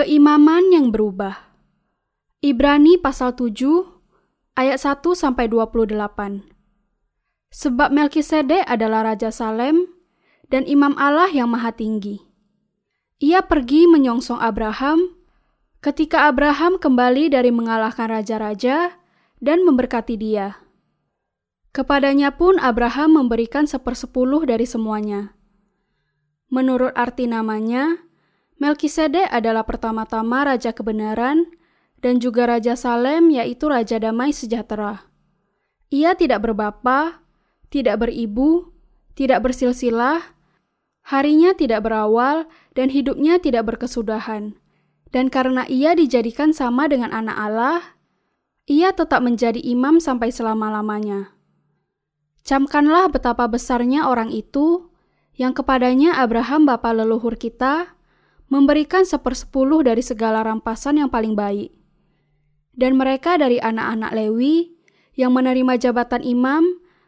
Keimaman yang berubah. Ibrani pasal 7 ayat 1 sampai 28. Sebab Melkisedek adalah raja Salem dan imam Allah yang maha tinggi. Ia pergi menyongsong Abraham ketika Abraham kembali dari mengalahkan raja-raja dan memberkati dia. Kepadanya pun Abraham memberikan sepersepuluh dari semuanya. Menurut arti namanya, Melkisedek adalah pertama-tama raja kebenaran dan juga raja Salem yaitu raja damai sejahtera. Ia tidak berbapa, tidak beribu, tidak bersilsilah, harinya tidak berawal dan hidupnya tidak berkesudahan. Dan karena ia dijadikan sama dengan anak Allah, ia tetap menjadi imam sampai selama-lamanya. Camkanlah betapa besarnya orang itu yang kepadanya Abraham bapa leluhur kita memberikan sepersepuluh dari segala rampasan yang paling baik. Dan mereka dari anak-anak Lewi yang menerima jabatan imam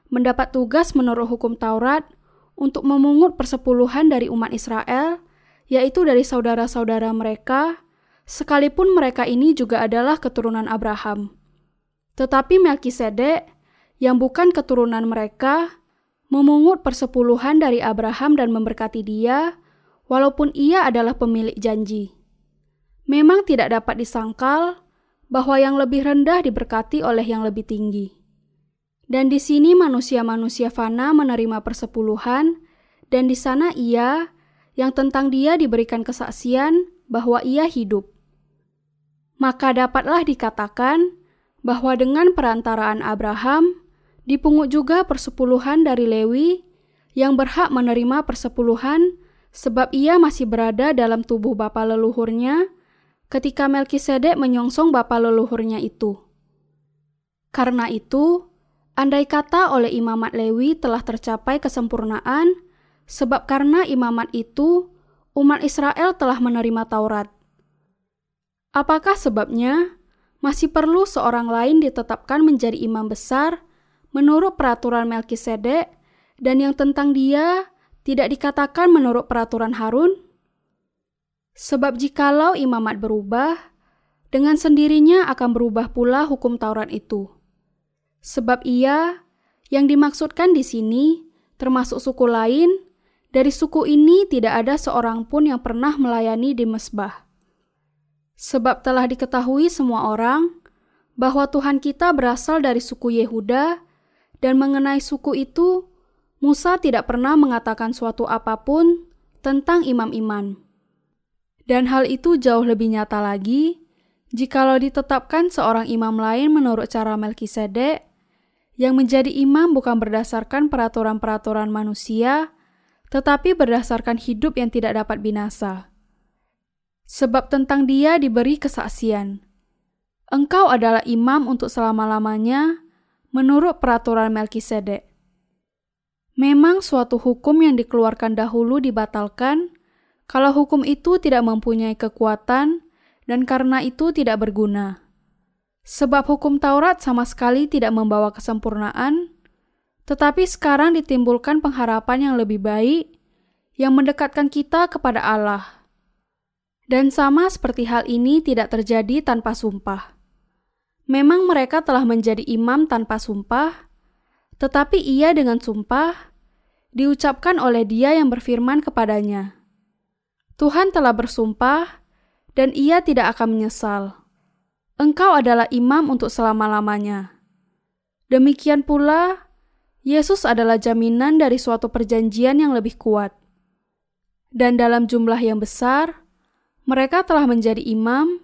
mendapat tugas menurut hukum Taurat untuk memungut persepuluhan dari umat Israel, yaitu dari saudara-saudara mereka, sekalipun mereka ini juga adalah keturunan Abraham. Tetapi Melkisedek, yang bukan keturunan mereka, memungut persepuluhan dari Abraham dan memberkati dia, walaupun ia adalah pemilik janji. Memang tidak dapat disangkal bahwa yang lebih rendah diberkati oleh yang lebih tinggi. Dan di sini manusia-manusia fana menerima persepuluhan, dan di sana ia, yang tentang dia diberikan kesaksian bahwa ia hidup. Maka dapatlah dikatakan bahwa dengan perantaraan Abraham, dipungut juga persepuluhan dari Lewi yang berhak menerima persepuluhan sebab ia masih berada dalam tubuh bapa leluhurnya ketika Melkisedek menyongsong bapa leluhurnya itu. Karena itu, andai kata oleh imamat Lewi telah tercapai kesempurnaan, sebab karena imamat itu umat Israel telah menerima Taurat. Apakah sebabnya masih perlu seorang lain ditetapkan menjadi imam besar menurut peraturan Melkisedek dan yang tentang dia tidak dikatakan menurut peraturan Harun? Sebab jikalau imamat berubah, dengan sendirinya akan berubah pula hukum Taurat itu. Sebab ia yang dimaksudkan di sini termasuk suku lain, dari suku ini tidak ada seorang pun yang pernah melayani di mesbah. Sebab telah diketahui semua orang bahwa Tuhan kita berasal dari suku Yehuda dan mengenai suku itu Musa tidak pernah mengatakan suatu apa pun tentang imam iman. Dan hal itu jauh lebih nyata lagi jikalau ditetapkan seorang imam lain menurut cara Melkisedek yang menjadi imam bukan berdasarkan peraturan-peraturan manusia, tetapi berdasarkan hidup yang tidak dapat binasa. Sebab tentang dia diberi kesaksian. Engkau adalah imam untuk selama-lamanya menurut peraturan Melkisedek. Memang suatu hukum yang dikeluarkan dahulu dibatalkan kalau hukum itu tidak mempunyai kekuatan dan karena itu tidak berguna. Sebab hukum Taurat sama sekali tidak membawa kesempurnaan, tetapi sekarang ditimbulkan pengharapan yang lebih baik yang mendekatkan kita kepada Allah. Dan sama seperti hal ini tidak terjadi tanpa sumpah. Memang mereka telah menjadi imam tanpa sumpah, tetapi ia dengan sumpah diucapkan oleh dia yang berfirman kepadanya, Tuhan telah bersumpah dan ia tidak akan menyesal. Engkau adalah imam untuk selama-lamanya. Demikian pula, Yesus adalah jaminan dari suatu perjanjian yang lebih kuat. Dan dalam jumlah yang besar, mereka telah menjadi imam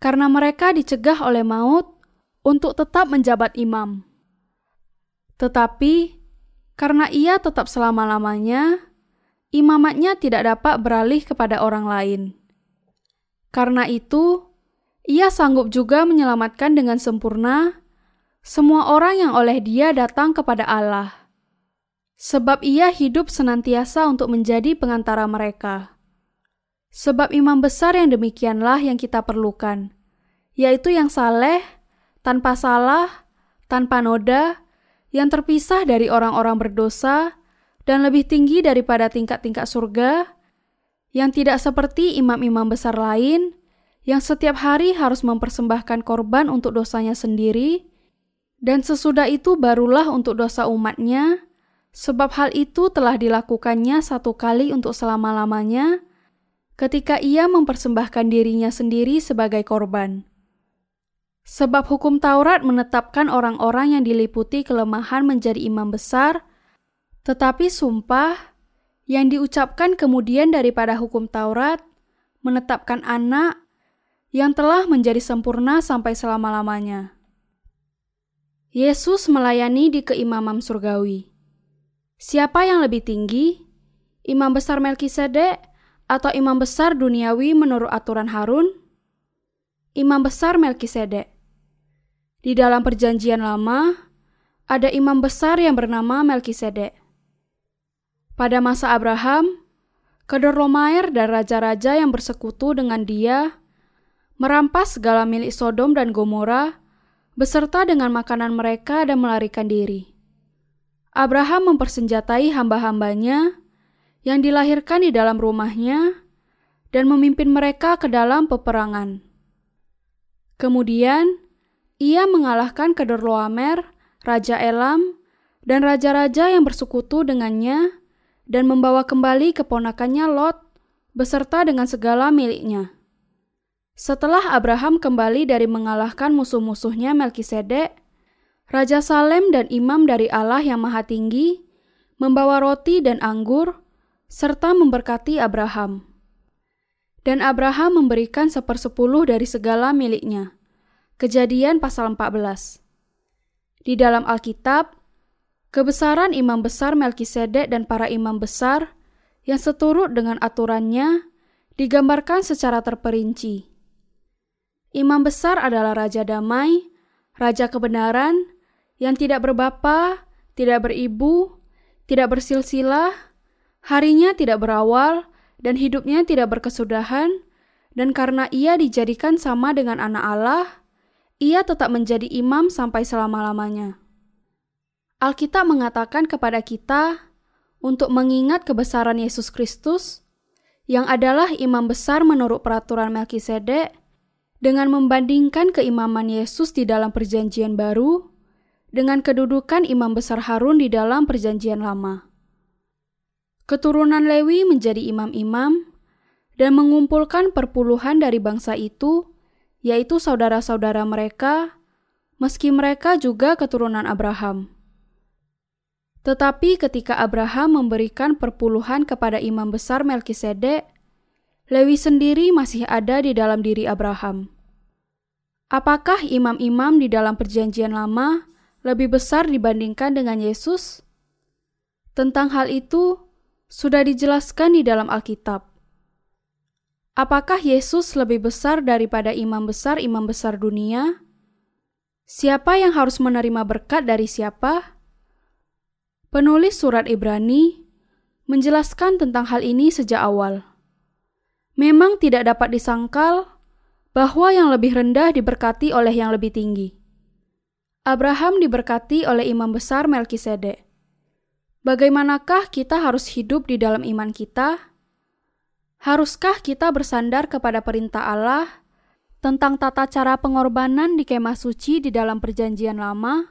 karena mereka dicegah oleh maut untuk tetap menjabat imam. Tetapi karena ia tetap selama-lamanya, imamatnya tidak dapat beralih kepada orang lain. Karena itu, ia sanggup juga menyelamatkan dengan sempurna semua orang yang oleh dia datang kepada Allah. Sebab ia hidup senantiasa untuk menjadi pengantara mereka. Sebab imam besar yang demikianlah yang kita perlukan, yaitu yang saleh, tanpa salah, tanpa noda, yang terpisah dari orang-orang berdosa dan lebih tinggi daripada tingkat-tingkat surga, yang tidak seperti imam-imam besar lain yang setiap hari harus mempersembahkan korban untuk dosanya sendiri, dan sesudah itu barulah untuk dosa umatnya, sebab hal itu telah dilakukannya satu kali untuk selama-lamanya, ketika ia mempersembahkan dirinya sendiri sebagai korban. Sebab hukum Taurat menetapkan orang-orang yang diliputi kelemahan menjadi imam besar, tetapi sumpah yang diucapkan kemudian daripada hukum Taurat menetapkan anak yang telah menjadi sempurna sampai selama-lamanya. Yesus melayani di keimaman surgawi. Siapa yang lebih tinggi? Imam besar Melkisedek atau imam besar duniawi menurut aturan Harun? Imam besar Melkisedek. Di dalam perjanjian lama, ada imam besar yang bernama Melkisedek. Pada masa Abraham, Kedorlomaer dan raja-raja yang bersekutu dengan dia merampas segala milik Sodom dan Gomora, beserta dengan makanan mereka dan melarikan diri. Abraham mempersenjatai hamba-hambanya yang dilahirkan di dalam rumahnya dan memimpin mereka ke dalam peperangan. Kemudian, ia mengalahkan Kedorloamer, Raja Elam, dan raja-raja yang bersekutu dengannya dan membawa kembali keponakannya Lot beserta dengan segala miliknya. Setelah Abraham kembali dari mengalahkan musuh-musuhnya Melkisedek, Raja Salem dan imam dari Allah yang Maha Tinggi membawa roti dan anggur serta memberkati Abraham. Dan Abraham memberikan sepersepuluh dari segala miliknya. Kejadian pasal 14. Di dalam Alkitab, kebesaran imam besar Melkisedek dan para imam besar yang seturut dengan aturannya digambarkan secara terperinci. Imam besar adalah raja damai, raja kebenaran, yang tidak berbapa, tidak beribu, tidak bersilsilah, harinya tidak berawal, dan hidupnya tidak berkesudahan, dan karena ia dijadikan sama dengan anak Allah, ia tetap menjadi imam sampai selama-lamanya. Alkitab mengatakan kepada kita untuk mengingat kebesaran Yesus Kristus, yang adalah imam besar menurut peraturan Melkisedek, dengan membandingkan keimaman Yesus di dalam Perjanjian Baru dengan kedudukan imam besar Harun di dalam Perjanjian Lama. Keturunan Lewi menjadi imam-imam dan mengumpulkan perpuluhan dari bangsa itu, yaitu saudara-saudara mereka, meski mereka juga keturunan Abraham. Tetapi ketika Abraham memberikan perpuluhan kepada imam besar Melkisedek, Lewi sendiri masih ada di dalam diri Abraham. Apakah imam-imam di dalam Perjanjian Lama lebih besar dibandingkan dengan Yesus? Tentang hal itu sudah dijelaskan di dalam Alkitab. Apakah Yesus lebih besar daripada imam besar-imam besar dunia? Siapa yang harus menerima berkat dari siapa? Penulis surat Ibrani menjelaskan tentang hal ini sejak awal. Memang tidak dapat disangkal bahwa yang lebih rendah diberkati oleh yang lebih tinggi. Abraham diberkati oleh imam besar Melkisedek. Bagaimanakah kita harus hidup di dalam iman kita? Haruskah kita bersandar kepada perintah Allah tentang tata cara pengorbanan di kemah suci di dalam Perjanjian Lama,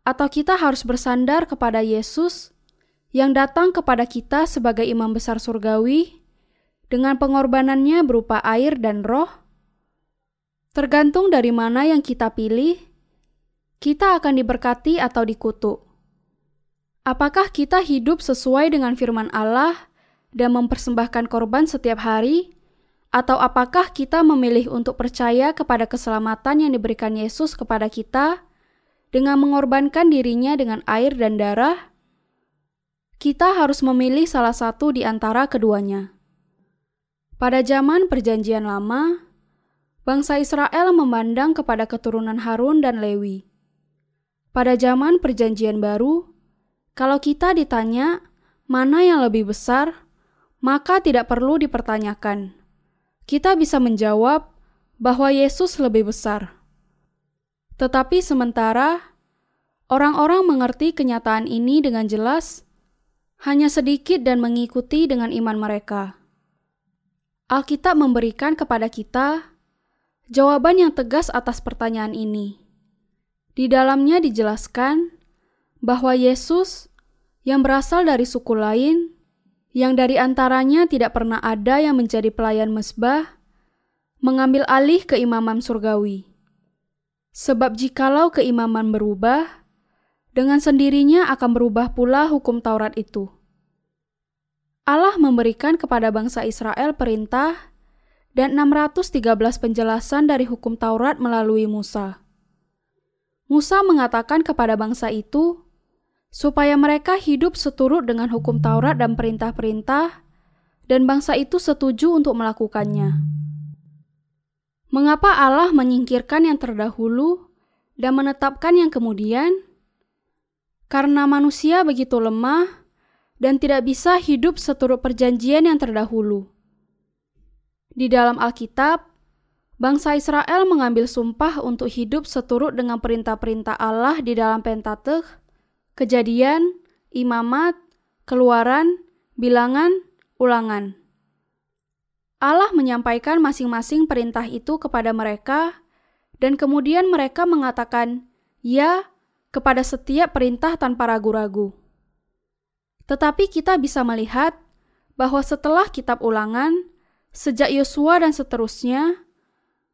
atau kita harus bersandar kepada Yesus yang datang kepada kita sebagai imam besar surgawi dengan pengorbanannya berupa air dan roh, tergantung dari mana yang kita pilih, kita akan diberkati atau dikutuk. Apakah kita hidup sesuai dengan firman Allah dan mempersembahkan korban setiap hari, atau apakah kita memilih untuk percaya kepada keselamatan yang diberikan Yesus kepada kita dengan mengorbankan dirinya dengan air dan darah? Kita harus memilih salah satu di antara keduanya. Pada zaman Perjanjian Lama, bangsa Israel memandang kepada keturunan Harun dan Lewi. Pada zaman Perjanjian Baru, kalau kita ditanya mana yang lebih besar, maka tidak perlu dipertanyakan. Kita bisa menjawab bahwa Yesus lebih besar. Tetapi sementara orang-orang mengerti kenyataan ini dengan jelas, hanya sedikit dan mengikuti dengan iman mereka. Alkitab memberikan kepada kita jawaban yang tegas atas pertanyaan ini. Di dalamnya dijelaskan bahwa Yesus yang berasal dari suku lain, yang dari antaranya tidak pernah ada yang menjadi pelayan mesbah, mengambil alih keimaman surgawi. Sebab jikalau keimaman berubah, dengan sendirinya akan berubah pula hukum Taurat itu. Allah memberikan kepada bangsa Israel perintah dan 613 penjelasan dari hukum Taurat melalui Musa. Musa mengatakan kepada bangsa itu supaya mereka hidup seturut dengan hukum Taurat dan perintah-perintah, dan bangsa itu setuju untuk melakukannya. Mengapa Allah menyingkirkan yang terdahulu dan menetapkan yang kemudian? Karena manusia begitu lemah dan tidak bisa hidup seturut perjanjian yang terdahulu. Di dalam Alkitab, bangsa Israel mengambil sumpah untuk hidup seturut dengan perintah-perintah Allah di dalam Pentateuch, Kejadian, Imamat, Keluaran, Bilangan, Ulangan. Allah menyampaikan masing-masing perintah itu kepada mereka, dan kemudian mereka mengatakan "ya" kepada setiap perintah tanpa ragu-ragu. Tetapi kita bisa melihat bahwa setelah Kitab Ulangan, Sejak Yosua dan seterusnya,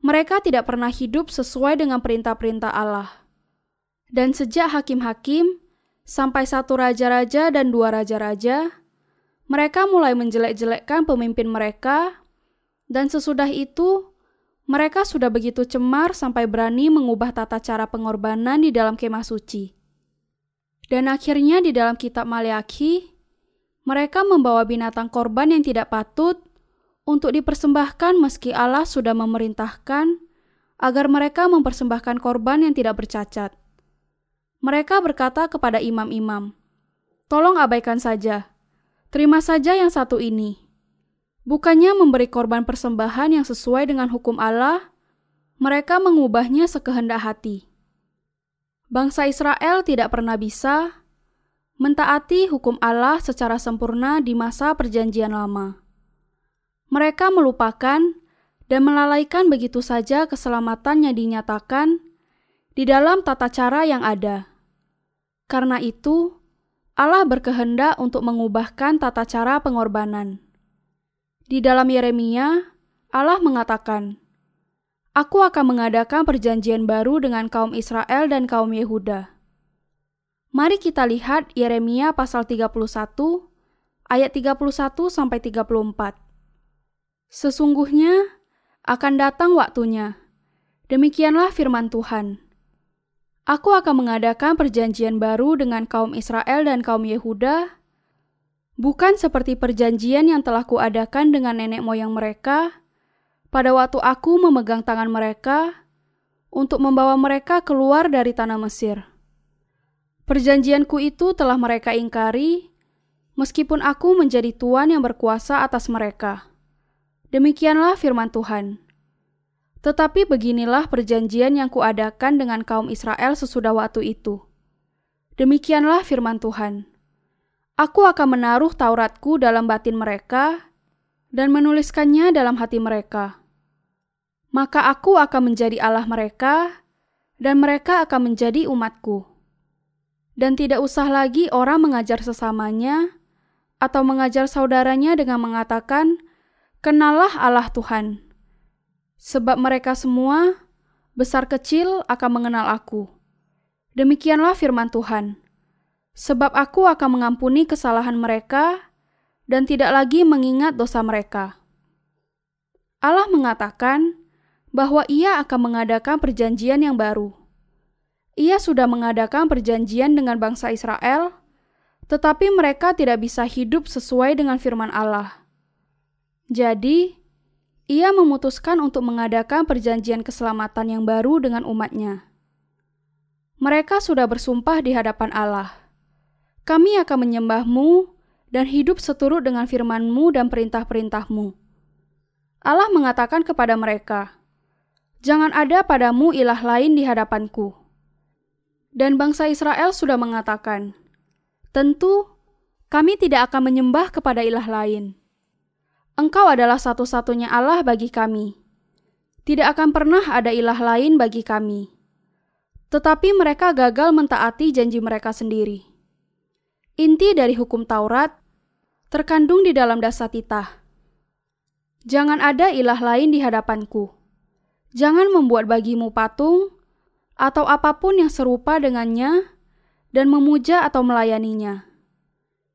mereka tidak pernah hidup sesuai dengan perintah-perintah Allah. Dan sejak hakim-hakim sampai satu raja-raja dan dua raja-raja, mereka mulai menjelek-jelekkan pemimpin mereka, dan sesudah itu mereka sudah begitu cemar sampai berani mengubah tata cara pengorbanan di dalam kemah suci. Dan akhirnya di dalam kitab Maleakhi, mereka membawa binatang korban yang tidak patut untuk dipersembahkan meski Allah sudah memerintahkan agar mereka mempersembahkan korban yang tidak bercacat. Mereka berkata kepada imam-imam, "Tolong abaikan saja, terima saja yang satu ini." Bukannya memberi korban persembahan yang sesuai dengan hukum Allah, mereka mengubahnya sekehendak hati. Bangsa Israel tidak pernah bisa mentaati hukum Allah secara sempurna di masa Perjanjian Lama. Mereka melupakan dan melalaikan begitu saja keselamatan yang dinyatakan di dalam tata cara yang ada. Karena itu, Allah berkehendak untuk mengubahkan tata cara pengorbanan. Di dalam Yeremia, Allah mengatakan, Aku akan mengadakan perjanjian baru dengan kaum Israel dan kaum Yehuda. Mari kita lihat Yeremia pasal 31 ayat 31 sampai 34. Sesungguhnya akan datang waktunya. Demikianlah firman Tuhan. Aku akan mengadakan perjanjian baru dengan kaum Israel dan kaum Yehuda, bukan seperti perjanjian yang telah kuadakan dengan nenek moyang mereka pada waktu aku memegang tangan mereka untuk membawa mereka keluar dari tanah Mesir. Perjanjianku itu telah mereka ingkari, meskipun aku menjadi tuan yang berkuasa atas mereka. Demikianlah firman Tuhan. Tetapi beginilah perjanjian yang kuadakan dengan kaum Israel sesudah waktu itu. Demikianlah firman Tuhan. Aku akan menaruh Tauratku dalam batin mereka dan menuliskannya dalam hati mereka. Maka aku akan menjadi Allah mereka dan mereka akan menjadi umatku. Dan tidak usah lagi orang mengajar sesamanya atau mengajar saudaranya dengan mengatakan, Kenallah Allah Tuhan, sebab mereka semua, besar kecil, akan mengenal Aku. Demikianlah firman Tuhan, sebab Aku akan mengampuni kesalahan mereka dan tidak lagi mengingat dosa mereka. Allah mengatakan bahwa Ia akan mengadakan perjanjian yang baru. Ia sudah mengadakan perjanjian dengan bangsa Israel, tetapi mereka tidak bisa hidup sesuai dengan firman Allah. Jadi, ia memutuskan untuk mengadakan perjanjian keselamatan yang baru dengan umatnya. Mereka sudah bersumpah di hadapan Allah. Kami akan menyembahmu dan hidup seturut dengan firmanmu dan perintah-perintahmu. Allah mengatakan kepada mereka, Jangan ada padamu ilah lain di hadapanku. Dan bangsa Israel sudah mengatakan, Tentu, kami tidak akan menyembah kepada ilah lain. Engkau adalah satu-satunya Allah bagi kami. Tidak akan pernah ada ilah lain bagi kami. Tetapi mereka gagal mentaati janji mereka sendiri. Inti dari hukum Taurat terkandung di dalam dasar titah. Jangan ada ilah lain di hadapanku. Jangan membuat bagimu patung atau apa pun yang serupa dengannya dan memuja atau melayaninya.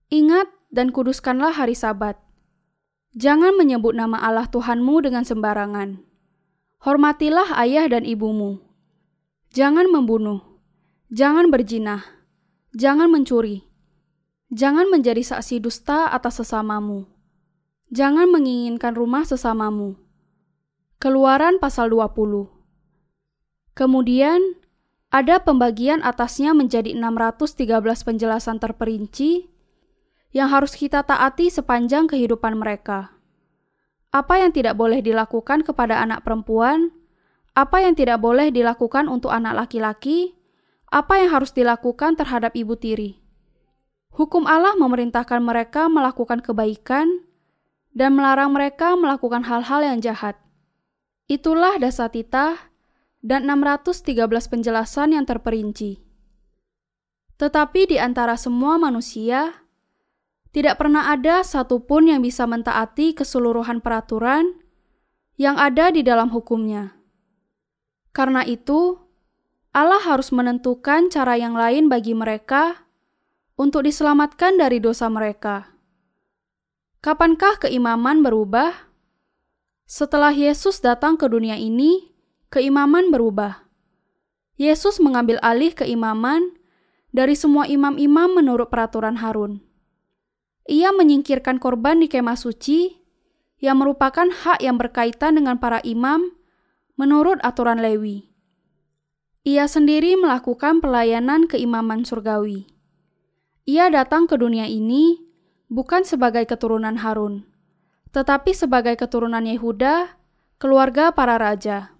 Ingat dan kuduskanlah hari Sabat. Jangan menyebut nama Allah Tuhanmu dengan sembarangan. Hormatilah ayah dan ibumu. Jangan membunuh. Jangan berjinah. Jangan mencuri Jangan menjadi saksi dusta atas sesamamu. Jangan menginginkan rumah sesamamu. Keluaran pasal 20. Kemudian, ada pembagian atasnya menjadi 613 penjelasan terperinci yang harus kita taati sepanjang kehidupan mereka. Apa yang tidak boleh dilakukan kepada anak perempuan, apa yang tidak boleh dilakukan untuk anak laki-laki, apa yang harus dilakukan terhadap ibu tiri. Hukum Allah memerintahkan mereka melakukan kebaikan dan melarang mereka melakukan hal-hal yang jahat. Itulah dasar titah dan 613 penjelasan yang terperinci. Tetapi di antara semua manusia, tidak pernah ada satupun yang bisa mentaati keseluruhan peraturan yang ada di dalam hukumnya. Karena itu, Allah harus menentukan cara yang lain bagi mereka untuk diselamatkan dari dosa mereka. Kapankah keimaman berubah? Setelah Yesus datang ke dunia ini, keimaman berubah. Yesus mengambil alih keimaman dari semua imam-imam menurut peraturan Harun. Ia menyingkirkan korban di kemah suci yang merupakan hak yang berkaitan dengan para imam menurut aturan Lewi. Ia sendiri melakukan pelayanan keimaman surgawi. Ia datang ke dunia ini bukan sebagai keturunan Harun, tetapi sebagai keturunan Yehuda, keluarga para raja.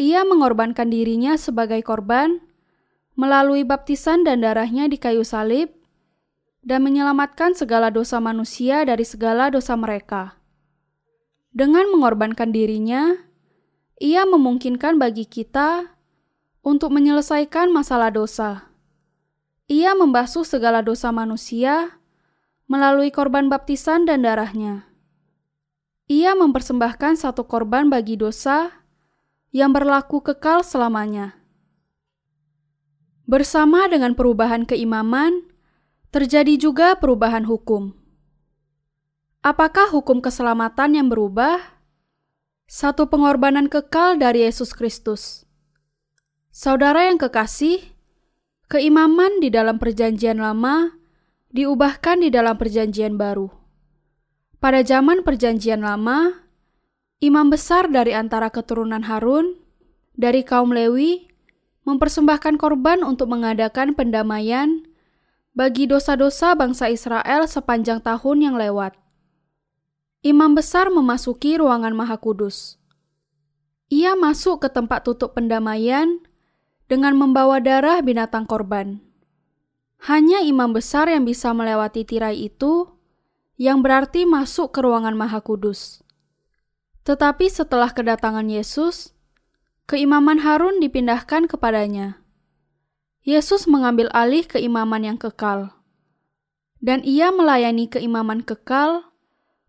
Ia mengorbankan dirinya sebagai korban melalui baptisan dan darahnya di kayu salib dan menyelamatkan segala dosa manusia dari segala dosa mereka. Dengan mengorbankan dirinya, ia memungkinkan bagi kita untuk menyelesaikan masalah dosa ia membasuh segala dosa manusia melalui korban baptisan dan darahnya. Ia mempersembahkan satu korban bagi dosa yang berlaku kekal selamanya. Bersama dengan perubahan keimaman, terjadi juga perubahan hukum. Apakah hukum keselamatan yang berubah? Satu pengorbanan kekal dari Yesus Kristus. Saudara yang kekasih, Keimaman di dalam Perjanjian Lama diubahkan di dalam Perjanjian Baru. Pada zaman Perjanjian Lama, imam besar dari antara keturunan Harun dari kaum Lewi mempersembahkan korban untuk mengadakan pendamaian bagi dosa-dosa bangsa Israel sepanjang tahun yang lewat. Imam besar memasuki ruangan Maha Kudus. Ia masuk ke tempat tutup pendamaian dengan membawa darah binatang korban. Hanya imam besar yang bisa melewati tirai itu, yang berarti masuk ke ruangan Maha Kudus. Tetapi setelah kedatangan Yesus, keimaman Harun dipindahkan kepadanya. Yesus mengambil alih keimaman yang kekal, dan ia melayani keimaman kekal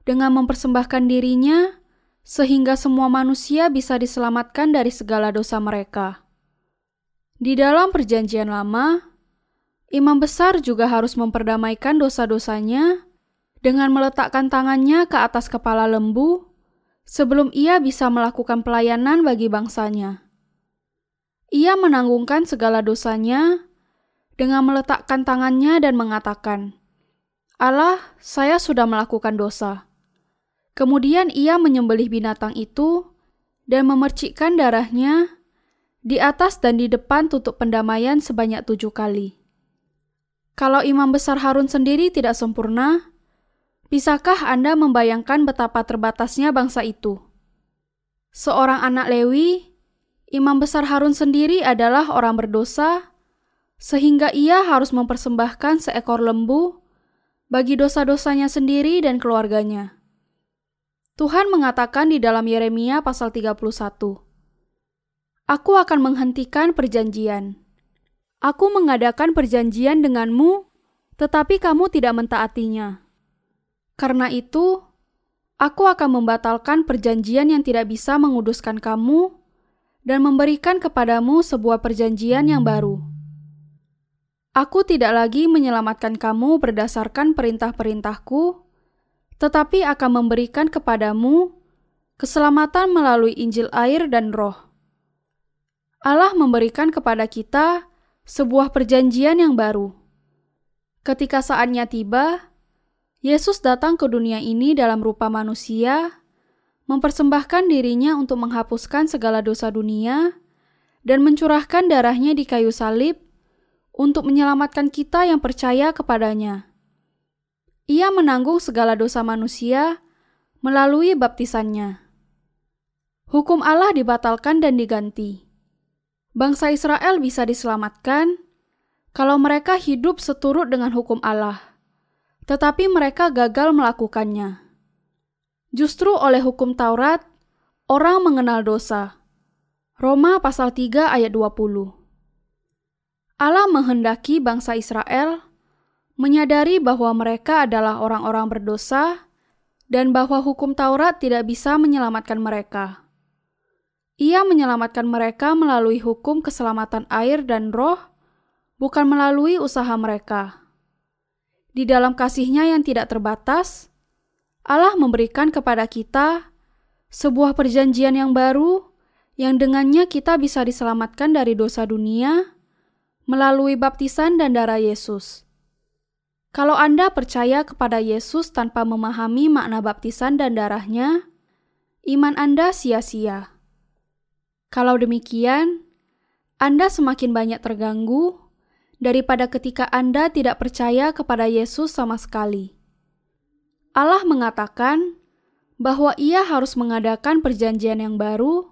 dengan mempersembahkan dirinya sehingga semua manusia bisa diselamatkan dari segala dosa mereka. Di dalam Perjanjian Lama, imam besar juga harus memperdamaikan dosa-dosanya dengan meletakkan tangannya ke atas kepala lembu sebelum ia bisa melakukan pelayanan bagi bangsanya. Ia menanggungkan segala dosanya dengan meletakkan tangannya dan mengatakan, "Allah, saya sudah melakukan dosa." Kemudian ia menyembelih binatang itu dan memercikkan darahnya di atas dan di depan tutup pendamaian sebanyak tujuh kali. Kalau imam besar Harun sendiri tidak sempurna, bisakah Anda membayangkan betapa terbatasnya bangsa itu? Seorang anak Lewi, imam besar Harun sendiri adalah orang berdosa, sehingga ia harus mempersembahkan seekor lembu bagi dosa-dosanya sendiri dan keluarganya. Tuhan mengatakan di dalam Yeremia pasal 31, Aku akan menghentikan perjanjian. Aku mengadakan perjanjian denganmu, tetapi kamu tidak mentaatinya. Karena itu, aku akan membatalkan perjanjian yang tidak bisa menguduskan kamu dan memberikan kepadamu sebuah perjanjian yang baru. Aku tidak lagi menyelamatkan kamu berdasarkan perintah-perintahku, tetapi akan memberikan kepadamu keselamatan melalui Injil air dan Roh. Allah memberikan kepada kita sebuah perjanjian yang baru. Ketika saatnya tiba, Yesus datang ke dunia ini dalam rupa manusia, mempersembahkan dirinya untuk menghapuskan segala dosa dunia, dan mencurahkan darahnya di kayu salib untuk menyelamatkan kita yang percaya kepadanya. Ia menanggung segala dosa manusia melalui baptisannya. Hukum Allah dibatalkan dan diganti. Bangsa Israel bisa diselamatkan kalau mereka hidup seturut dengan hukum Allah, tetapi mereka gagal melakukannya. Justru oleh hukum Taurat, orang mengenal dosa. Roma pasal 3 ayat 20. Allah menghendaki bangsa Israel menyadari bahwa mereka adalah orang-orang berdosa dan bahwa hukum Taurat tidak bisa menyelamatkan mereka. Ia menyelamatkan mereka melalui hukum keselamatan air dan roh, bukan melalui usaha mereka. Di dalam kasihnya yang tidak terbatas, Allah memberikan kepada kita sebuah perjanjian yang baru yang dengannya kita bisa diselamatkan dari dosa dunia melalui baptisan dan darah Yesus. Kalau Anda percaya kepada Yesus tanpa memahami makna baptisan dan darahnya, iman Anda sia-sia. Kalau demikian, Anda semakin banyak terganggu daripada ketika Anda tidak percaya kepada Yesus sama sekali. Allah mengatakan bahwa Ia harus mengadakan perjanjian yang baru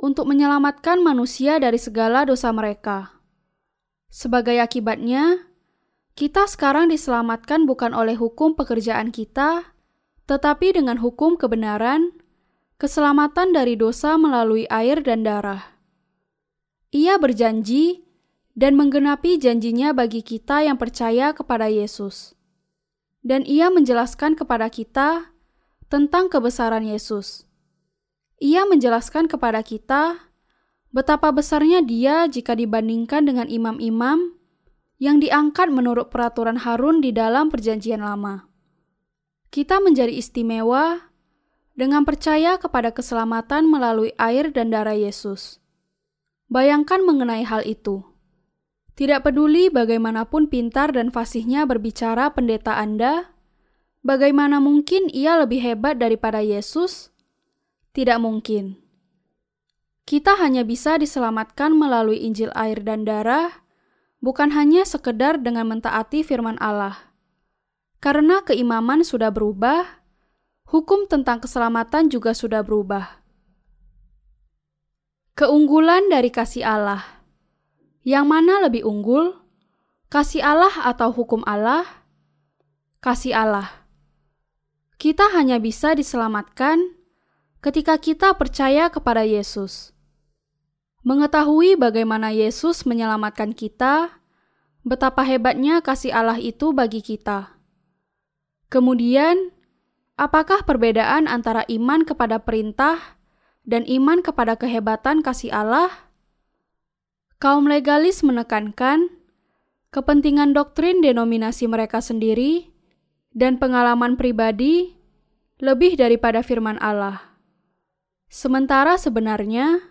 untuk menyelamatkan manusia dari segala dosa mereka. Sebagai akibatnya, kita sekarang diselamatkan bukan oleh hukum pekerjaan kita, tetapi dengan hukum kebenaran, keselamatan dari dosa melalui air dan darah. Ia berjanji dan menggenapi janjinya bagi kita yang percaya kepada Yesus. Dan ia menjelaskan kepada kita tentang kebesaran Yesus. Ia menjelaskan kepada kita betapa besarnya dia jika dibandingkan dengan imam-imam yang diangkat menurut peraturan Harun di dalam Perjanjian Lama. Kita menjadi istimewa dengan percaya kepada keselamatan melalui air dan darah Yesus. Bayangkan mengenai hal itu. Tidak peduli bagaimanapun pintar dan fasihnya berbicara pendeta Anda, bagaimana mungkin ia lebih hebat daripada Yesus? Tidak mungkin. Kita hanya bisa diselamatkan melalui Injil air dan darah bukan hanya sekedar dengan mentaati firman Allah. Karena keimaman sudah berubah, hukum tentang keselamatan juga sudah berubah. Keunggulan dari kasih Allah. Yang mana lebih unggul? Kasih Allah atau hukum Allah? Kasih Allah. Kita hanya bisa diselamatkan ketika kita percaya kepada Yesus. Mengetahui bagaimana Yesus menyelamatkan kita, betapa hebatnya kasih Allah itu bagi kita. Kemudian, apakah perbedaan antara iman kepada perintah dan iman kepada kehebatan kasih Allah? Kaum legalis menekankan kepentingan doktrin denominasi mereka sendiri dan pengalaman pribadi lebih daripada firman Allah. Sementara sebenarnya,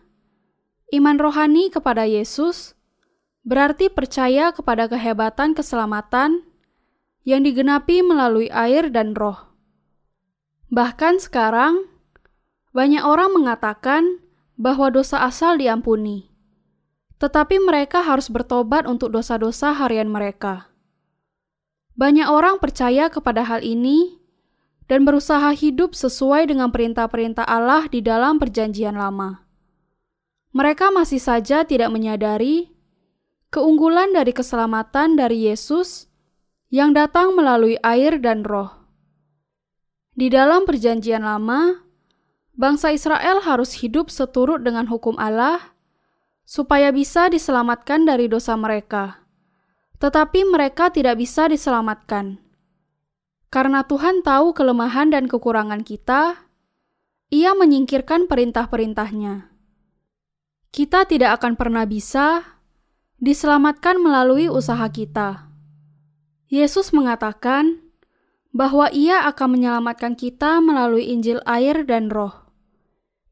Iman rohani kepada Yesus berarti percaya kepada kehebatan keselamatan yang digenapi melalui air dan roh. Bahkan sekarang, banyak orang mengatakan bahwa dosa asal diampuni, tetapi mereka harus bertobat untuk dosa-dosa harian mereka. Banyak orang percaya kepada hal ini dan berusaha hidup sesuai dengan perintah-perintah Allah di dalam Perjanjian Lama mereka masih saja tidak menyadari keunggulan dari keselamatan dari Yesus yang datang melalui air dan roh. Di dalam Perjanjian Lama, bangsa Israel harus hidup seturut dengan hukum Allah supaya bisa diselamatkan dari dosa mereka. Tetapi mereka tidak bisa diselamatkan. Karena Tuhan tahu kelemahan dan kekurangan kita, Ia menyingkirkan perintah-perintahnya. Kita tidak akan pernah bisa diselamatkan melalui usaha kita. Yesus mengatakan bahwa Ia akan menyelamatkan kita melalui Injil air dan Roh.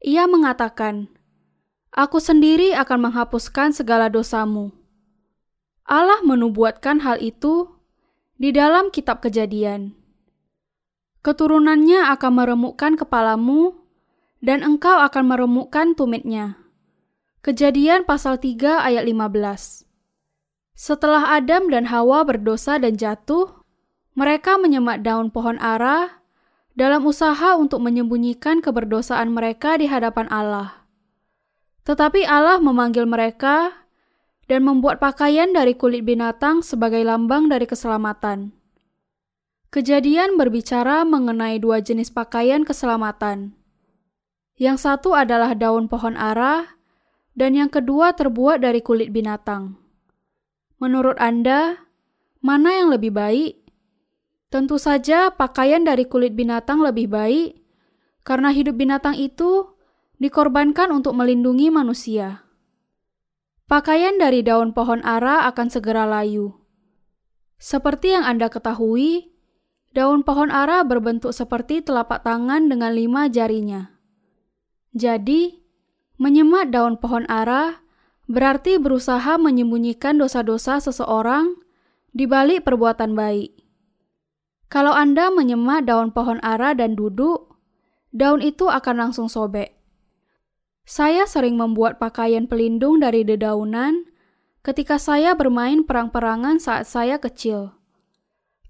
Ia mengatakan, Aku sendiri akan menghapuskan segala dosamu. Allah menubuatkan hal itu di dalam kitab kejadian. Keturunannya akan meremukkan kepalamu, dan engkau akan meremukkan tumitnya. Kejadian pasal 3 ayat 15 Setelah Adam dan Hawa berdosa dan jatuh, mereka menyemat daun pohon ara dalam usaha untuk menyembunyikan keberdosaan mereka di hadapan Allah. Tetapi Allah memanggil mereka dan membuat pakaian dari kulit binatang sebagai lambang dari keselamatan. Kejadian berbicara mengenai dua jenis pakaian keselamatan. Yang satu adalah daun pohon ara, dan yang kedua terbuat dari kulit binatang. Menurut Anda, mana yang lebih baik? Tentu saja pakaian dari kulit binatang lebih baik, karena hidup binatang itu dikorbankan untuk melindungi manusia. Pakaian dari daun pohon ara akan segera layu. Seperti yang Anda ketahui, daun pohon ara berbentuk seperti telapak tangan dengan lima jarinya. Jadi, menyemat daun pohon ara berarti berusaha menyembunyikan dosa-dosa seseorang di balik perbuatan baik. Kalau Anda menyemat daun pohon ara dan duduk, daun itu akan langsung sobek. Saya sering membuat pakaian pelindung dari dedaunan ketika saya bermain perang-perangan saat saya kecil.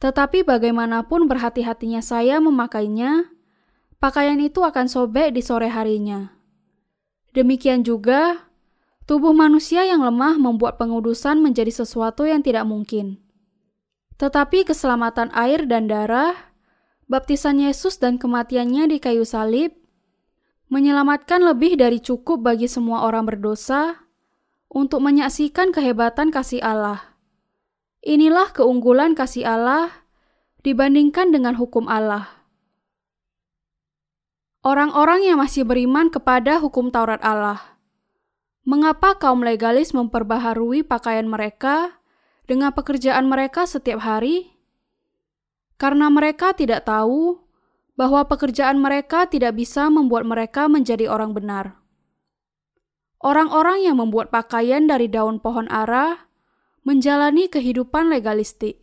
Tetapi bagaimanapun berhati-hatinya saya memakainya, pakaian itu akan sobek di sore harinya. Demikian juga, tubuh manusia yang lemah membuat pengudusan menjadi sesuatu yang tidak mungkin. Tetapi keselamatan air dan darah, baptisan Yesus dan kematiannya di kayu salib, menyelamatkan lebih dari cukup bagi semua orang berdosa untuk menyaksikan kehebatan kasih Allah. Inilah keunggulan kasih Allah dibandingkan dengan hukum Allah. Orang-orang yang masih beriman kepada hukum Taurat Allah. Mengapa kaum legalis memperbaharui pakaian mereka dengan pekerjaan mereka setiap hari? Karena mereka tidak tahu bahwa pekerjaan mereka tidak bisa membuat mereka menjadi orang benar. Orang-orang yang membuat pakaian dari daun pohon ara menjalani kehidupan legalistik.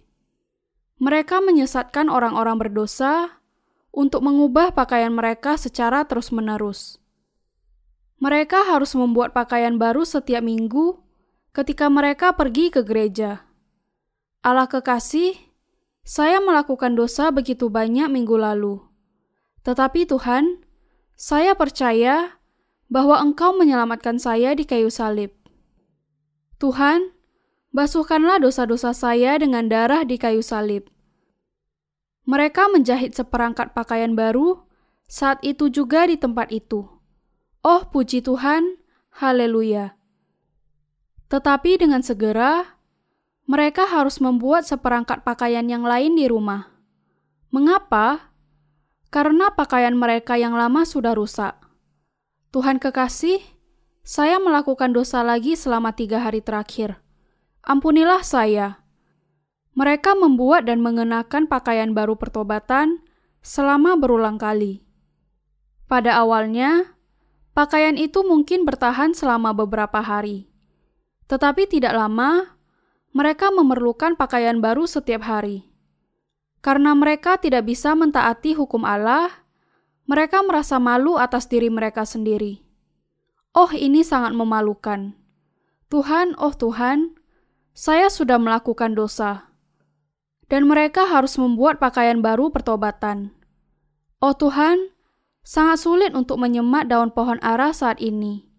Mereka menyesatkan orang-orang berdosa untuk mengubah pakaian mereka secara terus-menerus. Mereka harus membuat pakaian baru setiap minggu ketika mereka pergi ke gereja. Allah kekasih, saya melakukan dosa begitu banyak minggu lalu. Tetapi Tuhan, saya percaya bahwa Engkau menyelamatkan saya di kayu salib. Tuhan, basuhkanlah dosa-dosa saya dengan darah di kayu salib. Mereka menjahit seperangkat pakaian baru saat itu juga di tempat itu. Oh, puji Tuhan, haleluya! Tetapi dengan segera mereka harus membuat seperangkat pakaian yang lain di rumah. Mengapa? Karena pakaian mereka yang lama sudah rusak. Tuhan kekasih, saya melakukan dosa lagi selama tiga hari terakhir. Ampunilah saya. Mereka membuat dan mengenakan pakaian baru pertobatan selama berulang kali. Pada awalnya, pakaian itu mungkin bertahan selama beberapa hari, tetapi tidak lama mereka memerlukan pakaian baru setiap hari. Karena mereka tidak bisa mentaati hukum Allah, mereka merasa malu atas diri mereka sendiri. Oh, ini sangat memalukan. Tuhan, oh Tuhan, saya sudah melakukan dosa. Dan mereka harus membuat pakaian baru pertobatan. Oh Tuhan, sangat sulit untuk menyemat daun pohon ara saat ini.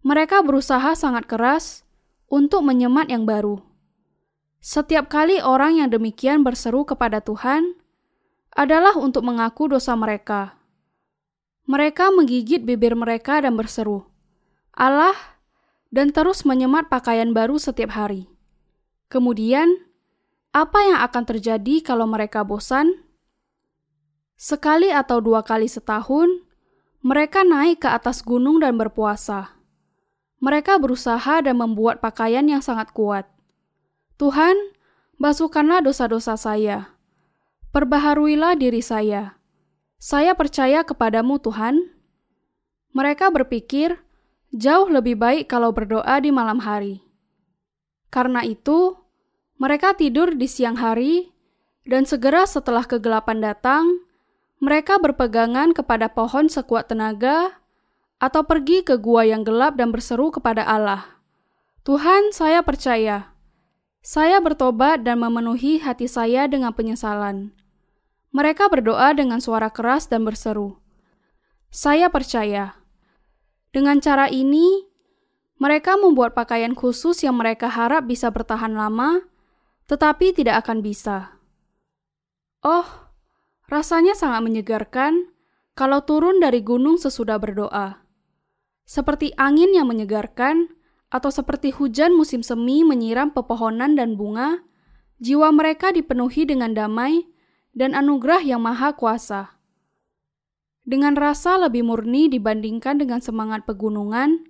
Mereka berusaha sangat keras untuk menyemat yang baru. Setiap kali orang yang demikian berseru kepada Tuhan, adalah untuk mengaku dosa mereka. Mereka menggigit bibir mereka dan berseru, "Allah!" dan terus menyemat pakaian baru setiap hari. Kemudian, apa yang akan terjadi kalau mereka bosan? Sekali atau dua kali setahun, mereka naik ke atas gunung dan berpuasa. Mereka berusaha dan membuat pakaian yang sangat kuat. Tuhan, basuhkanlah dosa-dosa saya. Perbaharuilah diri saya. Saya percaya kepadamu, Tuhan. Mereka berpikir jauh lebih baik kalau berdoa di malam hari. Karena itu, mereka tidur di siang hari, dan segera setelah kegelapan datang, mereka berpegangan kepada pohon sekuat tenaga, atau pergi ke gua yang gelap dan berseru kepada Allah, "Tuhan, saya percaya. Saya bertobat dan memenuhi hati saya dengan penyesalan." Mereka berdoa dengan suara keras dan berseru, "Saya percaya." Dengan cara ini, mereka membuat pakaian khusus yang mereka harap bisa bertahan lama tetapi tidak akan bisa. Oh, rasanya sangat menyegarkan kalau turun dari gunung sesudah berdoa. Seperti angin yang menyegarkan, atau seperti hujan musim semi menyiram pepohonan dan bunga, jiwa mereka dipenuhi dengan damai dan anugerah yang maha kuasa. Dengan rasa lebih murni dibandingkan dengan semangat pegunungan,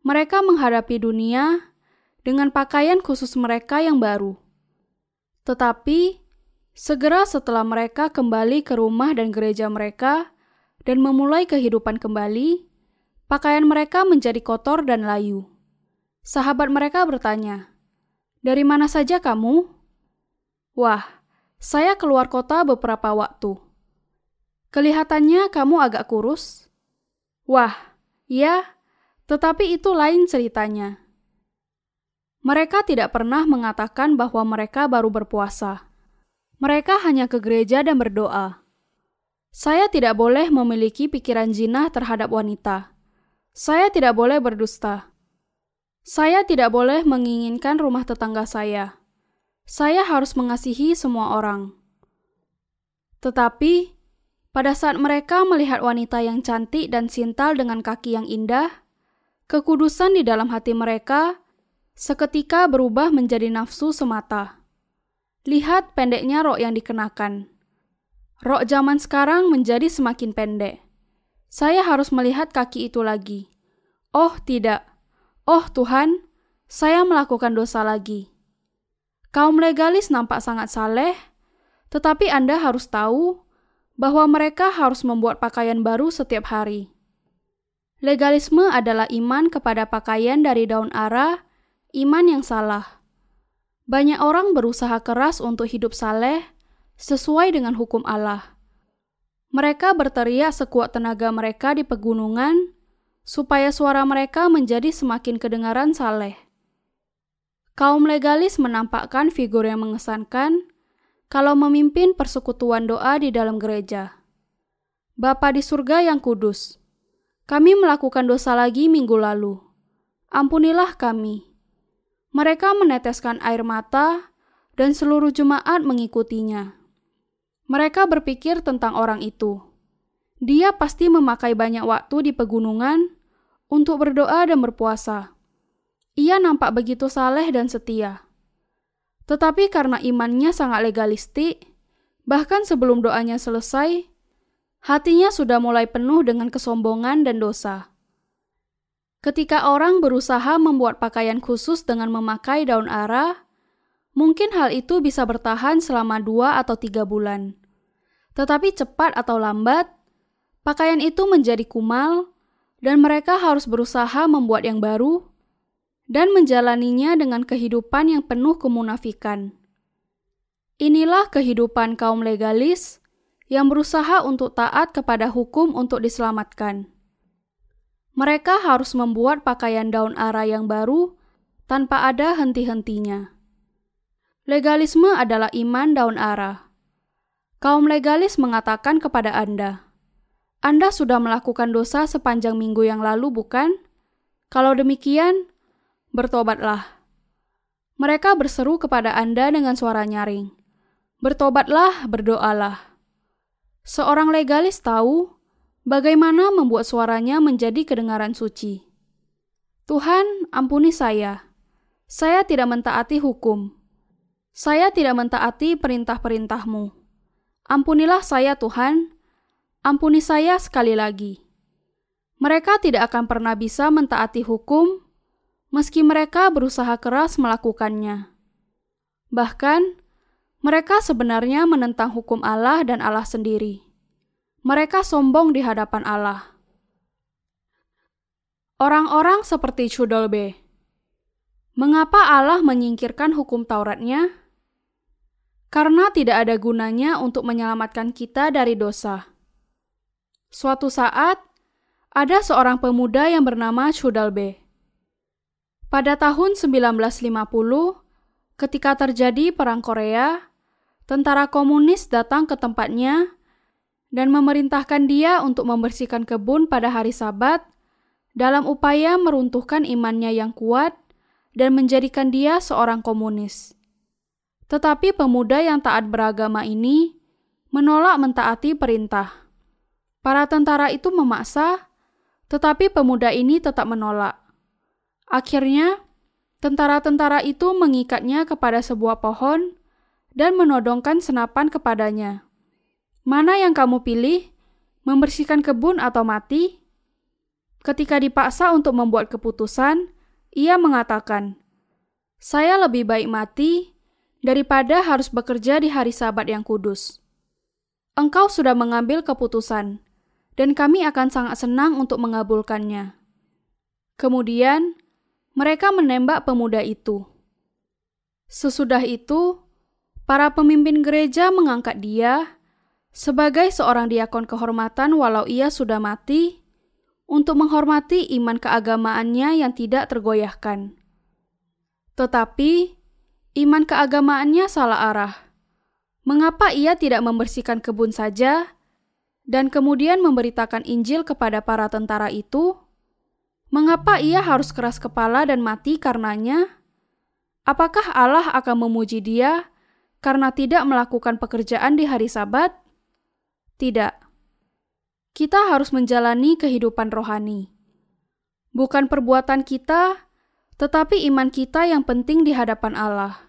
mereka menghadapi dunia dengan pakaian khusus mereka yang baru. Tetapi, segera setelah mereka kembali ke rumah dan gereja mereka dan memulai kehidupan kembali, pakaian mereka menjadi kotor dan layu. Sahabat mereka bertanya, "Dari mana saja kamu?" "Wah, saya keluar kota beberapa waktu." "Kelihatannya kamu agak kurus." "Wah, ya, tetapi itu lain ceritanya." Mereka tidak pernah mengatakan bahwa mereka baru berpuasa. Mereka hanya ke gereja dan berdoa. Saya tidak boleh memiliki pikiran jinah terhadap wanita. Saya tidak boleh berdusta. Saya tidak boleh menginginkan rumah tetangga saya. Saya harus mengasihi semua orang. Tetapi, pada saat mereka melihat wanita yang cantik dan sintal dengan kaki yang indah, kekudusan di dalam hati mereka seketika berubah menjadi nafsu semata. Lihat pendeknya rok yang dikenakan. Rok zaman sekarang menjadi semakin pendek. Saya harus melihat kaki itu lagi. Oh, tidak. Oh, Tuhan, saya melakukan dosa lagi. Kaum legalis nampak sangat saleh, tetapi Anda harus tahu bahwa mereka harus membuat pakaian baru setiap hari. Legalisme adalah iman kepada pakaian dari daun ara iman yang salah. Banyak orang berusaha keras untuk hidup saleh sesuai dengan hukum Allah. Mereka berteriak sekuat tenaga mereka di pegunungan supaya suara mereka menjadi semakin kedengaran saleh. Kaum legalis menampakkan figur yang mengesankan kalau memimpin persekutuan doa di dalam gereja. Bapa di surga yang kudus, kami melakukan dosa lagi minggu lalu. Ampunilah kami. Mereka meneteskan air mata, dan seluruh jemaat mengikutinya. Mereka berpikir tentang orang itu. Dia pasti memakai banyak waktu di pegunungan untuk berdoa dan berpuasa. Ia nampak begitu saleh dan setia. Tetapi karena imannya sangat legalistik, bahkan sebelum doanya selesai, hatinya sudah mulai penuh dengan kesombongan dan dosa. Ketika orang berusaha membuat pakaian khusus dengan memakai daun ara, mungkin hal itu bisa bertahan selama dua atau tiga bulan. Tetapi cepat atau lambat, pakaian itu menjadi kumal, dan mereka harus berusaha membuat yang baru dan menjalaninya dengan kehidupan yang penuh kemunafikan. Inilah kehidupan kaum legalis yang berusaha untuk taat kepada hukum untuk diselamatkan. Mereka harus membuat pakaian daun ara yang baru tanpa ada henti-hentinya. Legalisme adalah iman daun ara. Kaum legalis mengatakan kepada Anda, Anda sudah melakukan dosa sepanjang minggu yang lalu, bukan? Kalau demikian, bertobatlah. Mereka berseru kepada Anda dengan suara nyaring. Bertobatlah, berdoalah. Seorang legalis tahu bagaimana membuat suaranya menjadi kedengaran suci. Tuhan, ampuni saya. Saya tidak mentaati hukum. Saya tidak mentaati perintah-perintahmu. Ampunilah saya Tuhan, ampuni saya sekali lagi. Mereka tidak akan pernah bisa mentaati hukum meski mereka berusaha keras melakukannya. Bahkan, mereka sebenarnya menentang hukum Allah dan Allah sendiri. Mereka sombong di hadapan Allah. Orang-orang seperti Chudolbe. Mengapa Allah menyingkirkan hukum Tauratnya? Karena tidak ada gunanya untuk menyelamatkan kita dari dosa. Suatu saat, ada seorang pemuda yang bernama Chudalbe. Pada tahun 1950, ketika terjadi Perang Korea, tentara komunis datang ke tempatnya dan memerintahkan dia untuk membersihkan kebun pada hari Sabat dalam upaya meruntuhkan imannya yang kuat dan menjadikan dia seorang komunis. Tetapi pemuda yang taat beragama ini menolak mentaati perintah. Para tentara itu memaksa tetapi pemuda ini tetap menolak. Akhirnya, tentara-tentara itu mengikatnya kepada sebuah pohon dan menodongkan senapan kepadanya. Mana yang kamu pilih, membersihkan kebun atau mati? Ketika dipaksa untuk membuat keputusan, ia mengatakan, "Saya lebih baik mati daripada harus bekerja di hari Sabat yang kudus." Engkau sudah mengambil keputusan dan kami akan sangat senang untuk mengabulkannya. Kemudian, mereka menembak pemuda itu. Sesudah itu, para pemimpin gereja mengangkat dia sebagai seorang diakon kehormatan walau ia sudah mati, untuk menghormati iman keagamaannya yang tidak tergoyahkan. Tetapi, iman keagamaannya salah arah. Mengapa ia tidak membersihkan kebun saja dan kemudian memberitakan Injil kepada para tentara itu, mengapa ia harus keras kepala dan mati karenanya? Apakah Allah akan memuji dia karena tidak melakukan pekerjaan di hari Sabat? Tidak. Kita harus menjalani kehidupan rohani. Bukan perbuatan kita, tetapi iman kita yang penting di hadapan Allah.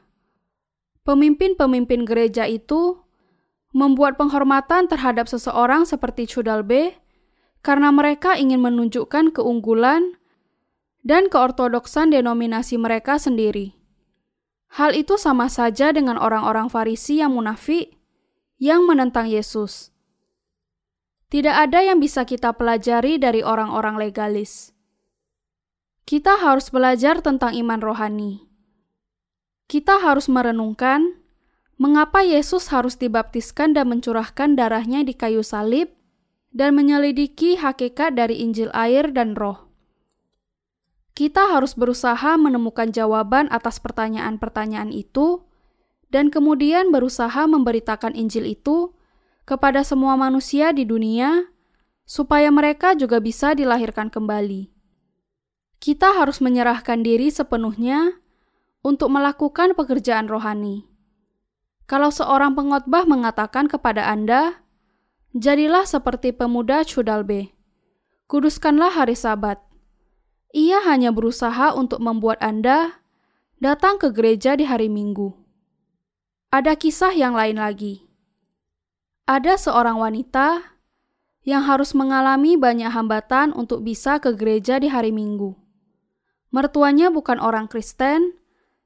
Pemimpin-pemimpin gereja itu membuat penghormatan terhadap seseorang seperti Chudalbe karena mereka ingin menunjukkan keunggulan dan keortodoksan denominasi mereka sendiri. Hal itu sama saja dengan orang-orang Farisi yang munafik yang menentang Yesus. Tidak ada yang bisa kita pelajari dari orang-orang legalis. Kita harus belajar tentang iman rohani. Kita harus merenungkan Mengapa Yesus harus dibaptiskan dan mencurahkan darahnya di kayu salib dan menyelidiki hakikat dari Injil air dan roh? Kita harus berusaha menemukan jawaban atas pertanyaan-pertanyaan itu dan kemudian berusaha memberitakan Injil itu kepada semua manusia di dunia supaya mereka juga bisa dilahirkan kembali. Kita harus menyerahkan diri sepenuhnya untuk melakukan pekerjaan rohani. Kalau seorang pengotbah mengatakan kepada Anda, "Jadilah seperti pemuda Cudalbe, kuduskanlah hari Sabat." Ia hanya berusaha untuk membuat Anda datang ke gereja di hari Minggu. Ada kisah yang lain lagi. Ada seorang wanita yang harus mengalami banyak hambatan untuk bisa ke gereja di hari Minggu. Mertuanya bukan orang Kristen,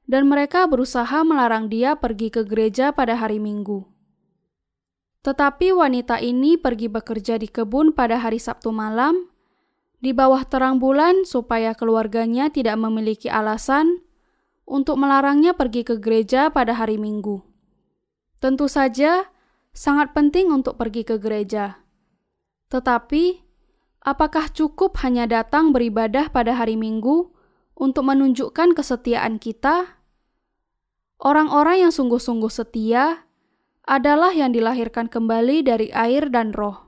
dan mereka berusaha melarang dia pergi ke gereja pada hari Minggu. Tetapi wanita ini pergi bekerja di kebun pada hari Sabtu malam di bawah terang bulan supaya keluarganya tidak memiliki alasan untuk melarangnya pergi ke gereja pada hari Minggu. Tentu saja, sangat penting untuk pergi ke gereja. Tetapi, apakah cukup hanya datang beribadah pada hari Minggu untuk menunjukkan kesetiaan kita, orang-orang yang sungguh-sungguh setia adalah yang dilahirkan kembali dari air dan roh.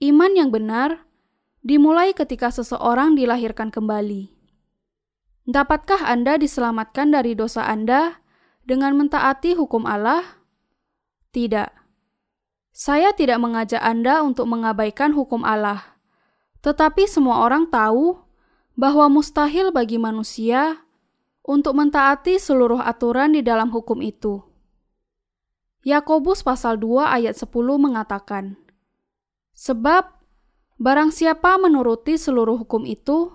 Iman yang benar dimulai ketika seseorang dilahirkan kembali. Dapatkah Anda diselamatkan dari dosa Anda dengan mentaati hukum Allah? Tidak. Saya tidak mengajak Anda untuk mengabaikan hukum Allah, tetapi semua orang tahu bahwa mustahil bagi manusia untuk mentaati seluruh aturan di dalam hukum itu. Yakobus pasal 2 ayat 10 mengatakan, Sebab barang siapa menuruti seluruh hukum itu,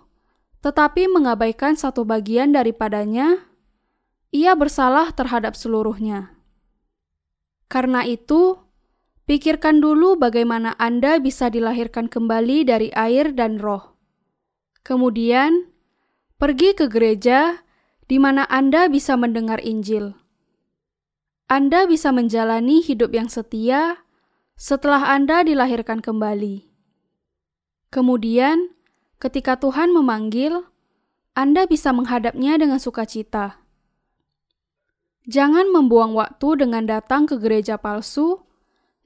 tetapi mengabaikan satu bagian daripadanya, ia bersalah terhadap seluruhnya. Karena itu, pikirkan dulu bagaimana Anda bisa dilahirkan kembali dari air dan roh. Kemudian, pergi ke gereja di mana Anda bisa mendengar Injil. Anda bisa menjalani hidup yang setia setelah Anda dilahirkan kembali. Kemudian, ketika Tuhan memanggil, Anda bisa menghadapnya dengan sukacita. Jangan membuang waktu dengan datang ke gereja palsu.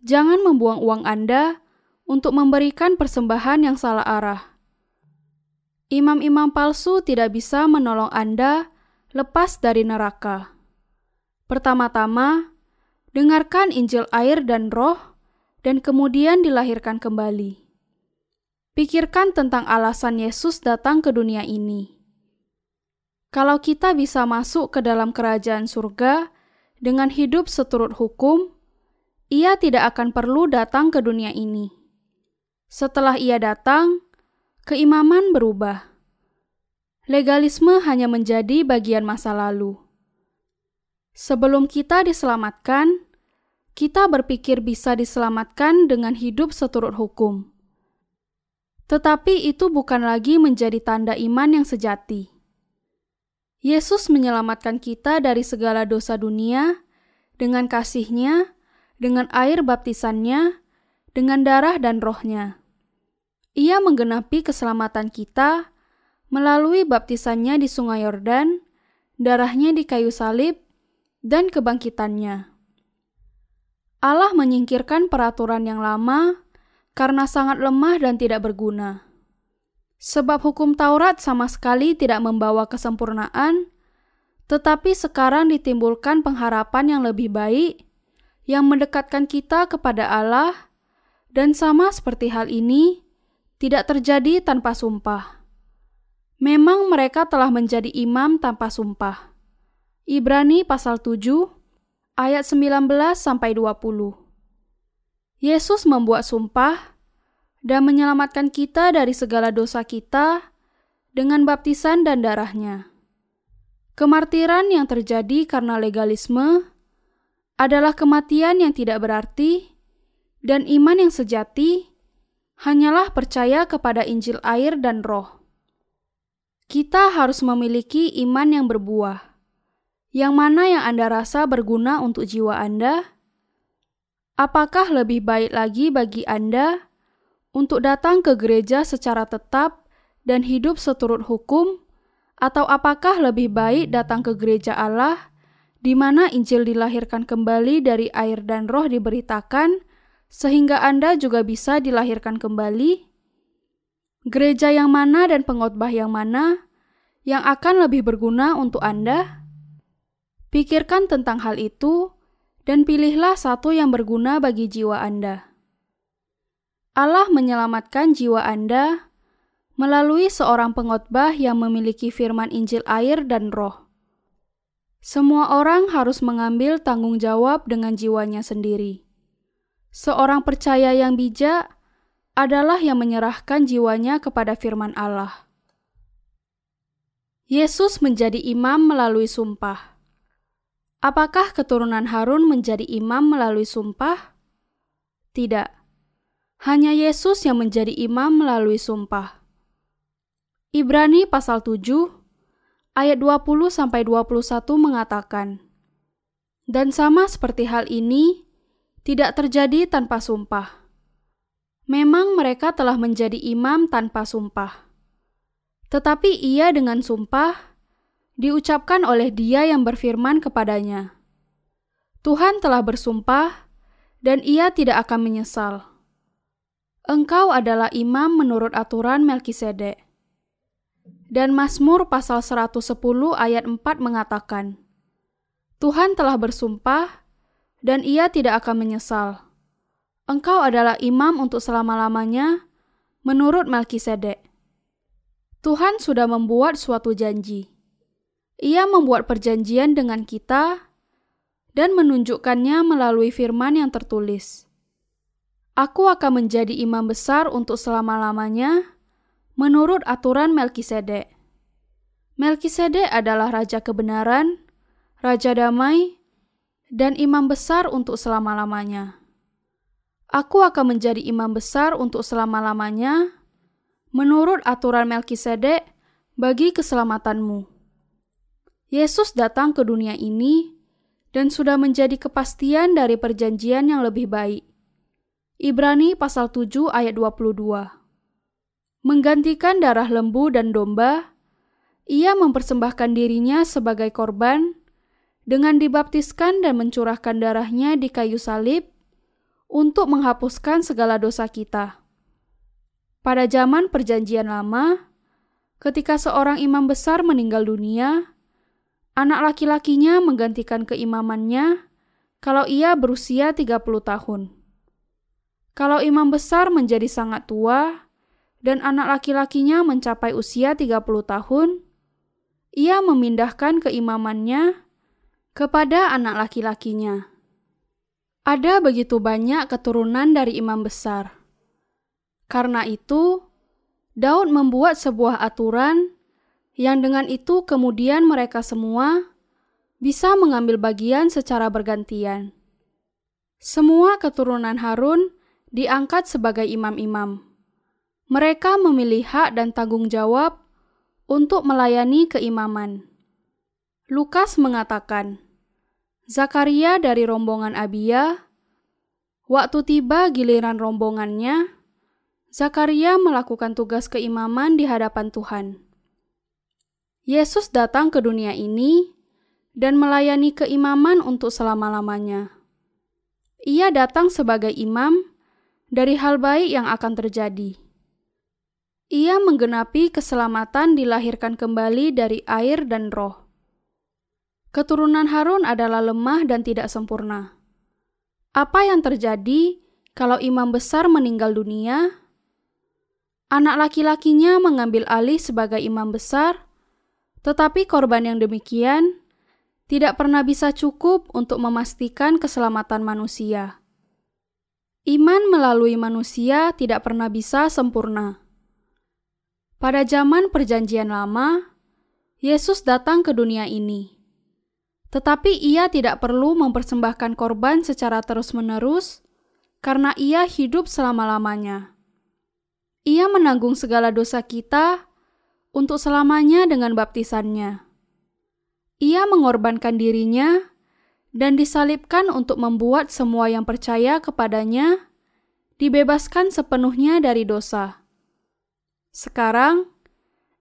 Jangan membuang uang Anda untuk memberikan persembahan yang salah arah. Imam-imam palsu tidak bisa menolong Anda lepas dari neraka. Pertama-tama, dengarkan Injil air dan roh, dan kemudian dilahirkan kembali. Pikirkan tentang alasan Yesus datang ke dunia ini. Kalau kita bisa masuk ke dalam kerajaan surga dengan hidup seturut hukum, ia tidak akan perlu datang ke dunia ini. Setelah ia datang, keimaman berubah. Legalisme hanya menjadi bagian masa lalu. Sebelum kita diselamatkan, kita berpikir bisa diselamatkan dengan hidup seturut hukum. Tetapi itu bukan lagi menjadi tanda iman yang sejati. Yesus menyelamatkan kita dari segala dosa dunia dengan kasihnya, dengan air baptisannya, dengan darah dan rohnya. Ia menggenapi keselamatan kita melalui baptisannya di Sungai Yordan, darahnya di kayu salib, dan kebangkitannya. Allah menyingkirkan peraturan yang lama karena sangat lemah dan tidak berguna. Sebab hukum Taurat sama sekali tidak membawa kesempurnaan, tetapi sekarang ditimbulkan pengharapan yang lebih baik yang mendekatkan kita kepada Allah, dan sama seperti hal ini, tidak terjadi tanpa sumpah. Memang mereka telah menjadi imam tanpa sumpah. Ibrani pasal 7 ayat 19 sampai 20. Yesus membuat sumpah dan menyelamatkan kita dari segala dosa kita dengan baptisan dan darahnya. Kemartiran yang terjadi karena legalisme adalah kematian yang tidak berarti dan iman yang sejati hanyalah percaya kepada Injil air dan roh. Kita harus memiliki iman yang berbuah. Yang mana yang Anda rasa berguna untuk jiwa Anda? Apakah lebih baik lagi bagi Anda untuk datang ke gereja secara tetap dan hidup seturut hukum, atau apakah lebih baik datang ke gereja Allah, di mana Injil dilahirkan kembali dari air dan roh diberitakan, sehingga Anda juga bisa dilahirkan kembali? Gereja yang mana dan pengotbah yang mana yang akan lebih berguna untuk Anda? Pikirkan tentang hal itu dan pilihlah satu yang berguna bagi jiwa Anda. Allah menyelamatkan jiwa Anda melalui seorang pengotbah yang memiliki firman Injil air dan roh. Semua orang harus mengambil tanggung jawab dengan jiwanya sendiri. Seorang percaya yang bijak adalah yang menyerahkan jiwanya kepada firman Allah. Yesus menjadi imam melalui sumpah. Apakah keturunan Harun menjadi imam melalui sumpah? Tidak. Hanya Yesus yang menjadi imam melalui sumpah. Ibrani pasal 7 ayat 20 sampai 21 mengatakan, Dan sama seperti hal ini tidak terjadi tanpa sumpah. Memang mereka telah menjadi imam tanpa sumpah. Tetapi ia dengan sumpah diucapkan oleh dia yang berfirman kepadanya. Tuhan telah bersumpah dan ia tidak akan menyesal. Engkau adalah imam menurut aturan Melkisedek. Dan Mazmur pasal 110 ayat 4 mengatakan, Tuhan telah bersumpah dan ia tidak akan menyesal engkau adalah imam untuk selama-lamanya menurut Melkisedek. Tuhan sudah membuat suatu janji. Ia membuat perjanjian dengan kita dan menunjukkannya melalui firman yang tertulis. Aku akan menjadi imam besar untuk selama-lamanya menurut aturan Melkisedek. Melkisedek adalah raja kebenaran, raja damai, dan imam besar untuk selama-lamanya. Aku akan menjadi imam besar untuk selama-lamanya menurut aturan Melkisedek bagi keselamatanmu. Yesus datang ke dunia ini dan sudah menjadi kepastian dari perjanjian yang lebih baik. Ibrani pasal 7 ayat 22. Menggantikan darah lembu dan domba, ia mempersembahkan dirinya sebagai korban dengan dibaptiskan dan mencurahkan darahnya di kayu salib untuk menghapuskan segala dosa kita. Pada zaman Perjanjian Lama, ketika seorang imam besar meninggal dunia, anak laki-lakinya menggantikan keimamannya kalau ia berusia 30 tahun. Kalau imam besar menjadi sangat tua dan anak laki-lakinya mencapai usia 30 tahun, ia memindahkan keimamannya kepada anak laki-lakinya. Ada begitu banyak keturunan dari imam besar. Karena itu, Daud membuat sebuah aturan yang dengan itu kemudian mereka semua bisa mengambil bagian secara bergantian. Semua keturunan Harun diangkat sebagai imam-imam. Mereka memilih hak dan tanggung jawab untuk melayani keimaman. Lukas mengatakan, Zakaria dari rombongan Abia, waktu tiba giliran rombongannya, Zakaria melakukan tugas keimaman di hadapan Tuhan. Yesus datang ke dunia ini dan melayani keimaman untuk selama-lamanya. Ia datang sebagai imam dari hal baik yang akan terjadi. Ia menggenapi keselamatan dilahirkan kembali dari air dan roh. Keturunan Harun adalah lemah dan tidak sempurna. Apa yang terjadi kalau imam besar meninggal dunia Anak laki-lakinya mengambil alih sebagai imam besar, tetapi korban yang demikian tidak pernah bisa cukup untuk memastikan keselamatan manusia. Iman melalui manusia tidak pernah bisa sempurna. Pada zaman Perjanjian Lama, Yesus datang ke dunia ini, tetapi Ia tidak perlu mempersembahkan korban secara terus-menerus karena Ia hidup selama-lamanya. Ia menanggung segala dosa kita untuk selamanya dengan baptisannya. Ia mengorbankan dirinya dan disalibkan untuk membuat semua yang percaya kepadanya dibebaskan sepenuhnya dari dosa. Sekarang,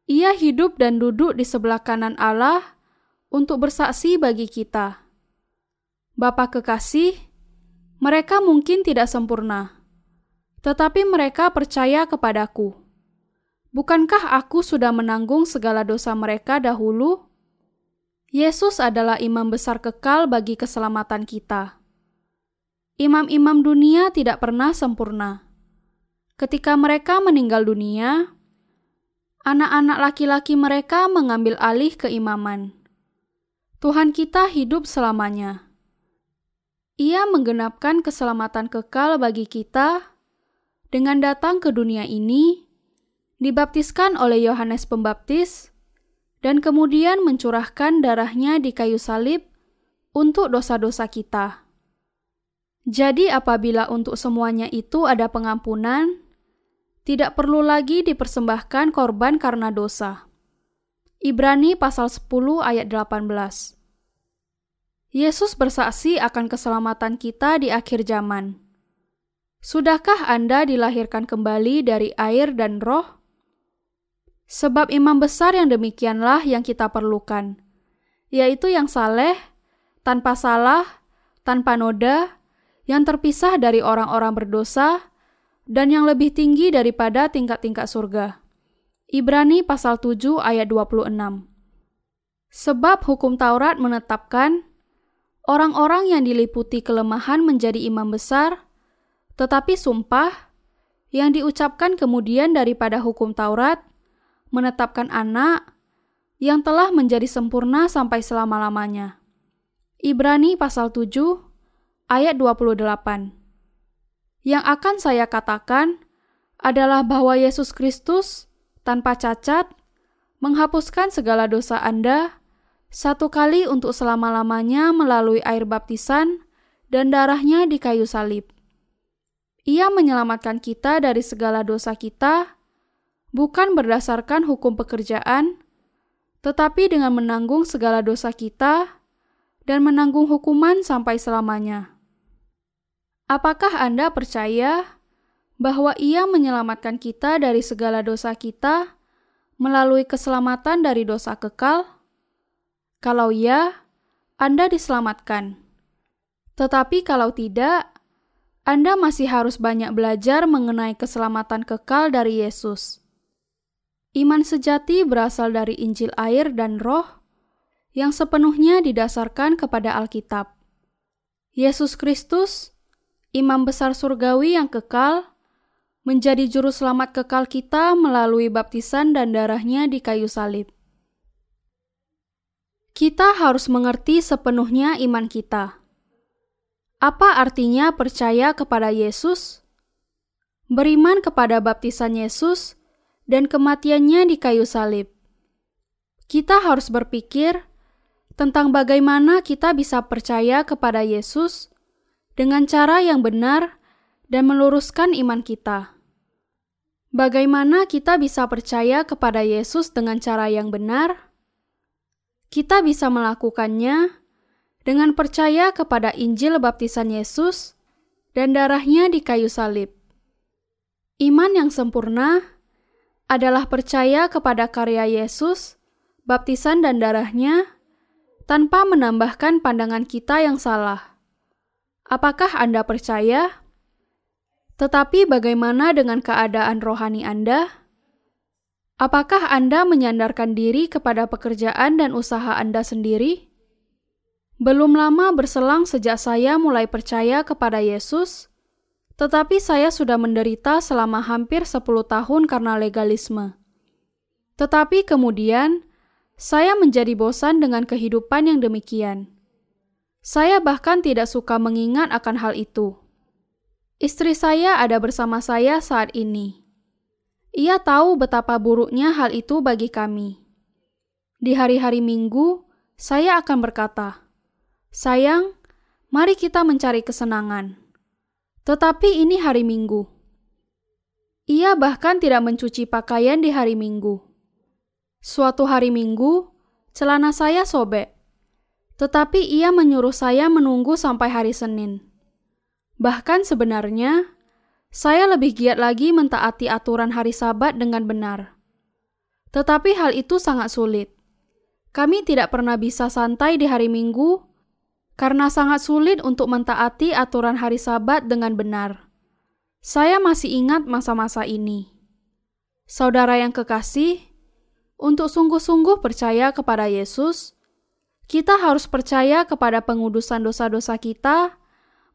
ia hidup dan duduk di sebelah kanan Allah untuk bersaksi bagi kita. Bapa kekasih, mereka mungkin tidak sempurna tetapi mereka percaya kepadaku. Bukankah aku sudah menanggung segala dosa mereka dahulu? Yesus adalah imam besar kekal bagi keselamatan kita. Imam-imam dunia tidak pernah sempurna. Ketika mereka meninggal dunia, anak-anak laki-laki mereka mengambil alih keimaman. Tuhan kita hidup selamanya. Ia menggenapkan keselamatan kekal bagi kita dengan datang ke dunia ini, dibaptiskan oleh Yohanes Pembaptis, dan kemudian mencurahkan darahnya di kayu salib untuk dosa-dosa kita. Jadi, apabila untuk semuanya itu ada pengampunan, tidak perlu lagi dipersembahkan korban karena dosa. Ibrani pasal 10 ayat 18. Yesus bersaksi akan keselamatan kita di akhir zaman. Sudahkah Anda dilahirkan kembali dari air dan roh? Sebab imam besar yang demikianlah yang kita perlukan, yaitu yang saleh, tanpa salah, tanpa noda, yang terpisah dari orang-orang berdosa, dan yang lebih tinggi daripada tingkat-tingkat surga. Ibrani pasal 7 ayat 26 Sebab hukum Taurat menetapkan orang-orang yang diliputi kelemahan menjadi imam besar tetapi sumpah yang diucapkan kemudian daripada hukum Taurat menetapkan anak yang telah menjadi sempurna sampai selama-lamanya. Ibrani pasal 7 ayat 28. Yang akan saya katakan adalah bahwa Yesus Kristus tanpa cacat menghapuskan segala dosa Anda satu kali untuk selama-lamanya melalui air baptisan dan darahnya di kayu salib. Ia menyelamatkan kita dari segala dosa kita, bukan berdasarkan hukum pekerjaan, tetapi dengan menanggung segala dosa kita dan menanggung hukuman sampai selamanya. Apakah Anda percaya bahwa Ia menyelamatkan kita dari segala dosa kita melalui keselamatan dari dosa kekal? Kalau ya, Anda diselamatkan. Tetapi kalau tidak, Anda masih harus banyak belajar mengenai keselamatan kekal dari Yesus. Iman sejati berasal dari Injil air dan roh yang sepenuhnya didasarkan kepada Alkitab. Yesus Kristus, imam besar surgawi yang kekal, menjadi juru selamat kekal kita melalui baptisan dan darahnya di kayu salib. Kita harus mengerti sepenuhnya iman kita. Apa artinya percaya kepada Yesus? Beriman kepada baptisan Yesus dan kematiannya di kayu salib. Kita harus berpikir tentang bagaimana kita bisa percaya kepada Yesus dengan cara yang benar dan meluruskan iman kita. Bagaimana kita bisa percaya kepada Yesus dengan cara yang benar? Kita bisa melakukannya dengan percaya kepada Injil baptisan Yesus dan darahnya di kayu salib. Iman yang sempurna adalah percaya kepada karya Yesus, baptisan dan darahnya, tanpa menambahkan pandangan kita yang salah. Apakah Anda percaya? Tetapi bagaimana dengan keadaan rohani Anda? Apakah Anda menyandarkan diri kepada pekerjaan dan usaha Anda sendiri? Belum lama berselang sejak saya mulai percaya kepada Yesus, tetapi saya sudah menderita selama hampir 10 tahun karena legalisme. Tetapi kemudian, saya menjadi bosan dengan kehidupan yang demikian. Saya bahkan tidak suka mengingat akan hal itu. Istri saya ada bersama saya saat ini. Ia tahu betapa buruknya hal itu bagi kami. Di hari-hari Minggu, saya akan berkata, "Sayang, mari kita mencari kesenangan." Tetapi ini hari Minggu. Ia bahkan tidak mencuci pakaian di hari Minggu. Suatu hari Minggu, celana saya sobek. Tetapi ia menyuruh saya menunggu sampai hari Senin. Bahkan sebenarnya, saya lebih giat lagi mentaati aturan hari Sabat dengan benar. Tetapi hal itu sangat sulit. Kami tidak pernah bisa santai di hari Minggu karena sangat sulit untuk mentaati aturan hari Sabat dengan benar. Saya masih ingat masa-masa ini. Saudara yang kekasih, untuk sungguh-sungguh percaya kepada Yesus, kita harus percaya kepada pengudusan dosa-dosa kita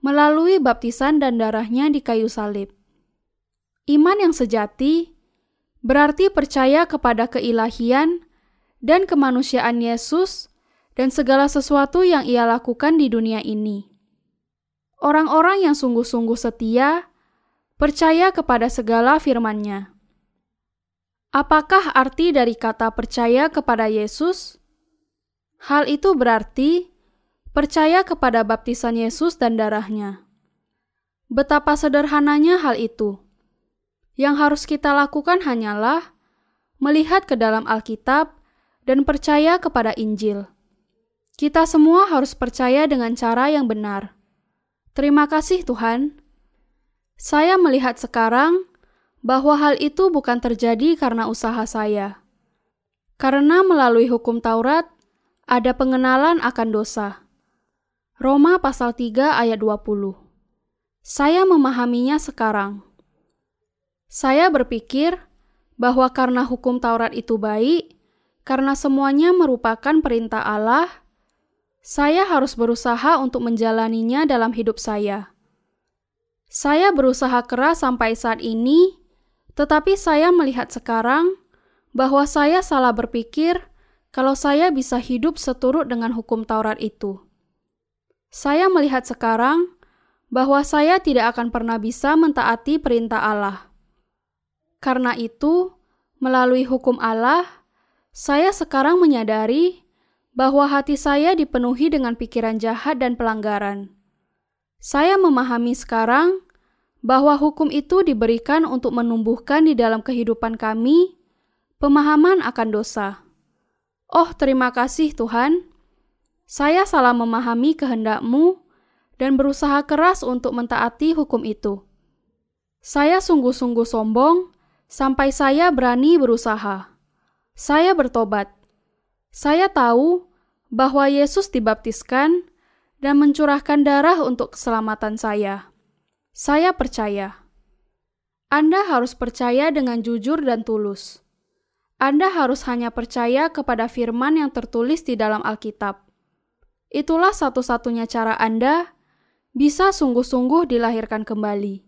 melalui baptisan dan darahnya di kayu salib. Iman yang sejati berarti percaya kepada keilahian dan kemanusiaan Yesus dan segala sesuatu yang ia lakukan di dunia ini. Orang-orang yang sungguh-sungguh setia percaya kepada segala firman-Nya. Apakah arti dari kata percaya kepada Yesus? Hal itu berarti percaya kepada baptisan Yesus dan darahnya. Betapa sederhananya hal itu. Yang harus kita lakukan hanyalah melihat ke dalam Alkitab dan percaya kepada Injil. Kita semua harus percaya dengan cara yang benar. Terima kasih, Tuhan. Saya melihat sekarang bahwa hal itu bukan terjadi karena usaha saya. Karena melalui hukum Taurat, ada pengenalan akan dosa. Roma pasal 3 ayat 20. Saya memahaminya sekarang. Saya berpikir bahwa karena hukum Taurat itu baik, karena semuanya merupakan perintah Allah, saya harus berusaha untuk menjalaninya dalam hidup saya. Saya berusaha keras sampai saat ini, tetapi saya melihat sekarang bahwa saya salah berpikir kalau saya bisa hidup seturut dengan hukum Taurat itu. Saya melihat sekarang bahwa saya tidak akan pernah bisa mentaati perintah Allah. Karena itu, melalui hukum Allah, saya sekarang menyadari bahwa hati saya dipenuhi dengan pikiran jahat dan pelanggaran. Saya memahami sekarang bahwa hukum itu diberikan untuk menumbuhkan di dalam kehidupan kami pemahaman akan dosa. Oh, terima kasih Tuhan. Saya salah memahami kehendakmu dan berusaha keras untuk mentaati hukum itu. Saya sungguh-sungguh sombong sampai saya berani berusaha. Saya bertobat. Saya tahu bahwa Yesus dibaptiskan dan mencurahkan darah untuk keselamatan saya. Saya percaya. Anda harus percaya dengan jujur dan tulus. Anda harus hanya percaya kepada firman yang tertulis di dalam Alkitab. Itulah satu-satunya cara Anda bisa sungguh-sungguh dilahirkan kembali.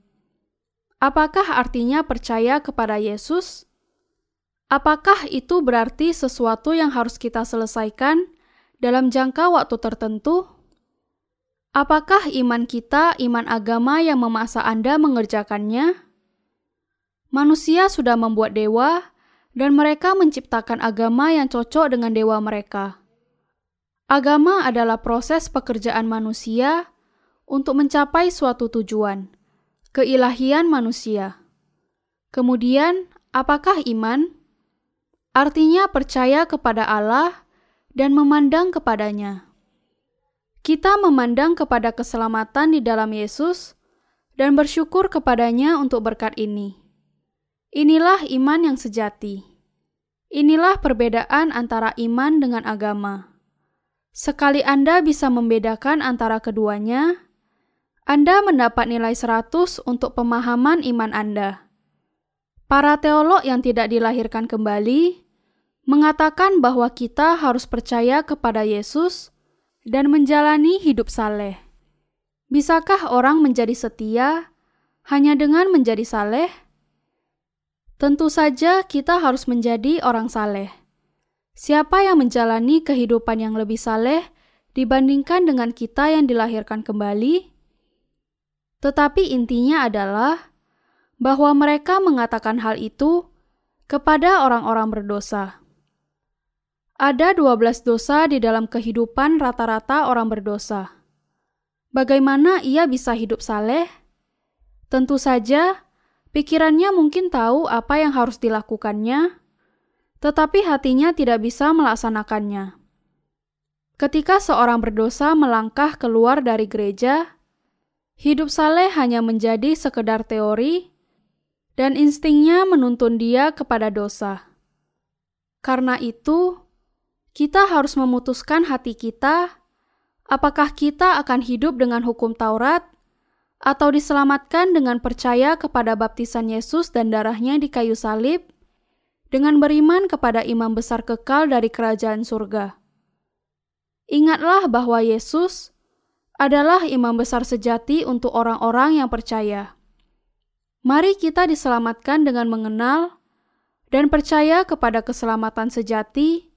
Apakah artinya percaya kepada Yesus? Apakah itu berarti sesuatu yang harus kita selesaikan dalam jangka waktu tertentu? Apakah iman kita iman agama yang memaksa Anda mengerjakannya? Manusia sudah membuat dewa, dan mereka menciptakan agama yang cocok dengan dewa mereka. Agama adalah proses pekerjaan manusia untuk mencapai suatu tujuan, keilahian manusia. Kemudian, apakah iman? artinya percaya kepada Allah dan memandang kepadanya. Kita memandang kepada keselamatan di dalam Yesus dan bersyukur kepadanya untuk berkat ini. Inilah iman yang sejati. Inilah perbedaan antara iman dengan agama. Sekali Anda bisa membedakan antara keduanya, Anda mendapat nilai 100 untuk pemahaman iman Anda. Para teolog yang tidak dilahirkan kembali mengatakan bahwa kita harus percaya kepada Yesus dan menjalani hidup saleh. Bisakah orang menjadi setia hanya dengan menjadi saleh? Tentu saja kita harus menjadi orang saleh. Siapa yang menjalani kehidupan yang lebih saleh dibandingkan dengan kita yang dilahirkan kembali? Tetapi intinya adalah bahwa mereka mengatakan hal itu kepada orang-orang berdosa. Ada 12 dosa di dalam kehidupan rata-rata orang berdosa. Bagaimana ia bisa hidup saleh? Tentu saja, pikirannya mungkin tahu apa yang harus dilakukannya, tetapi hatinya tidak bisa melaksanakannya. Ketika seorang berdosa melangkah keluar dari gereja, hidup saleh hanya menjadi sekedar teori, dan instingnya menuntun dia kepada dosa. Karena itu, kita harus memutuskan hati kita, apakah kita akan hidup dengan hukum Taurat atau diselamatkan dengan percaya kepada baptisan Yesus dan darahnya di kayu salib, dengan beriman kepada imam besar kekal dari kerajaan surga. Ingatlah bahwa Yesus adalah imam besar sejati untuk orang-orang yang percaya. Mari kita diselamatkan dengan mengenal dan percaya kepada keselamatan sejati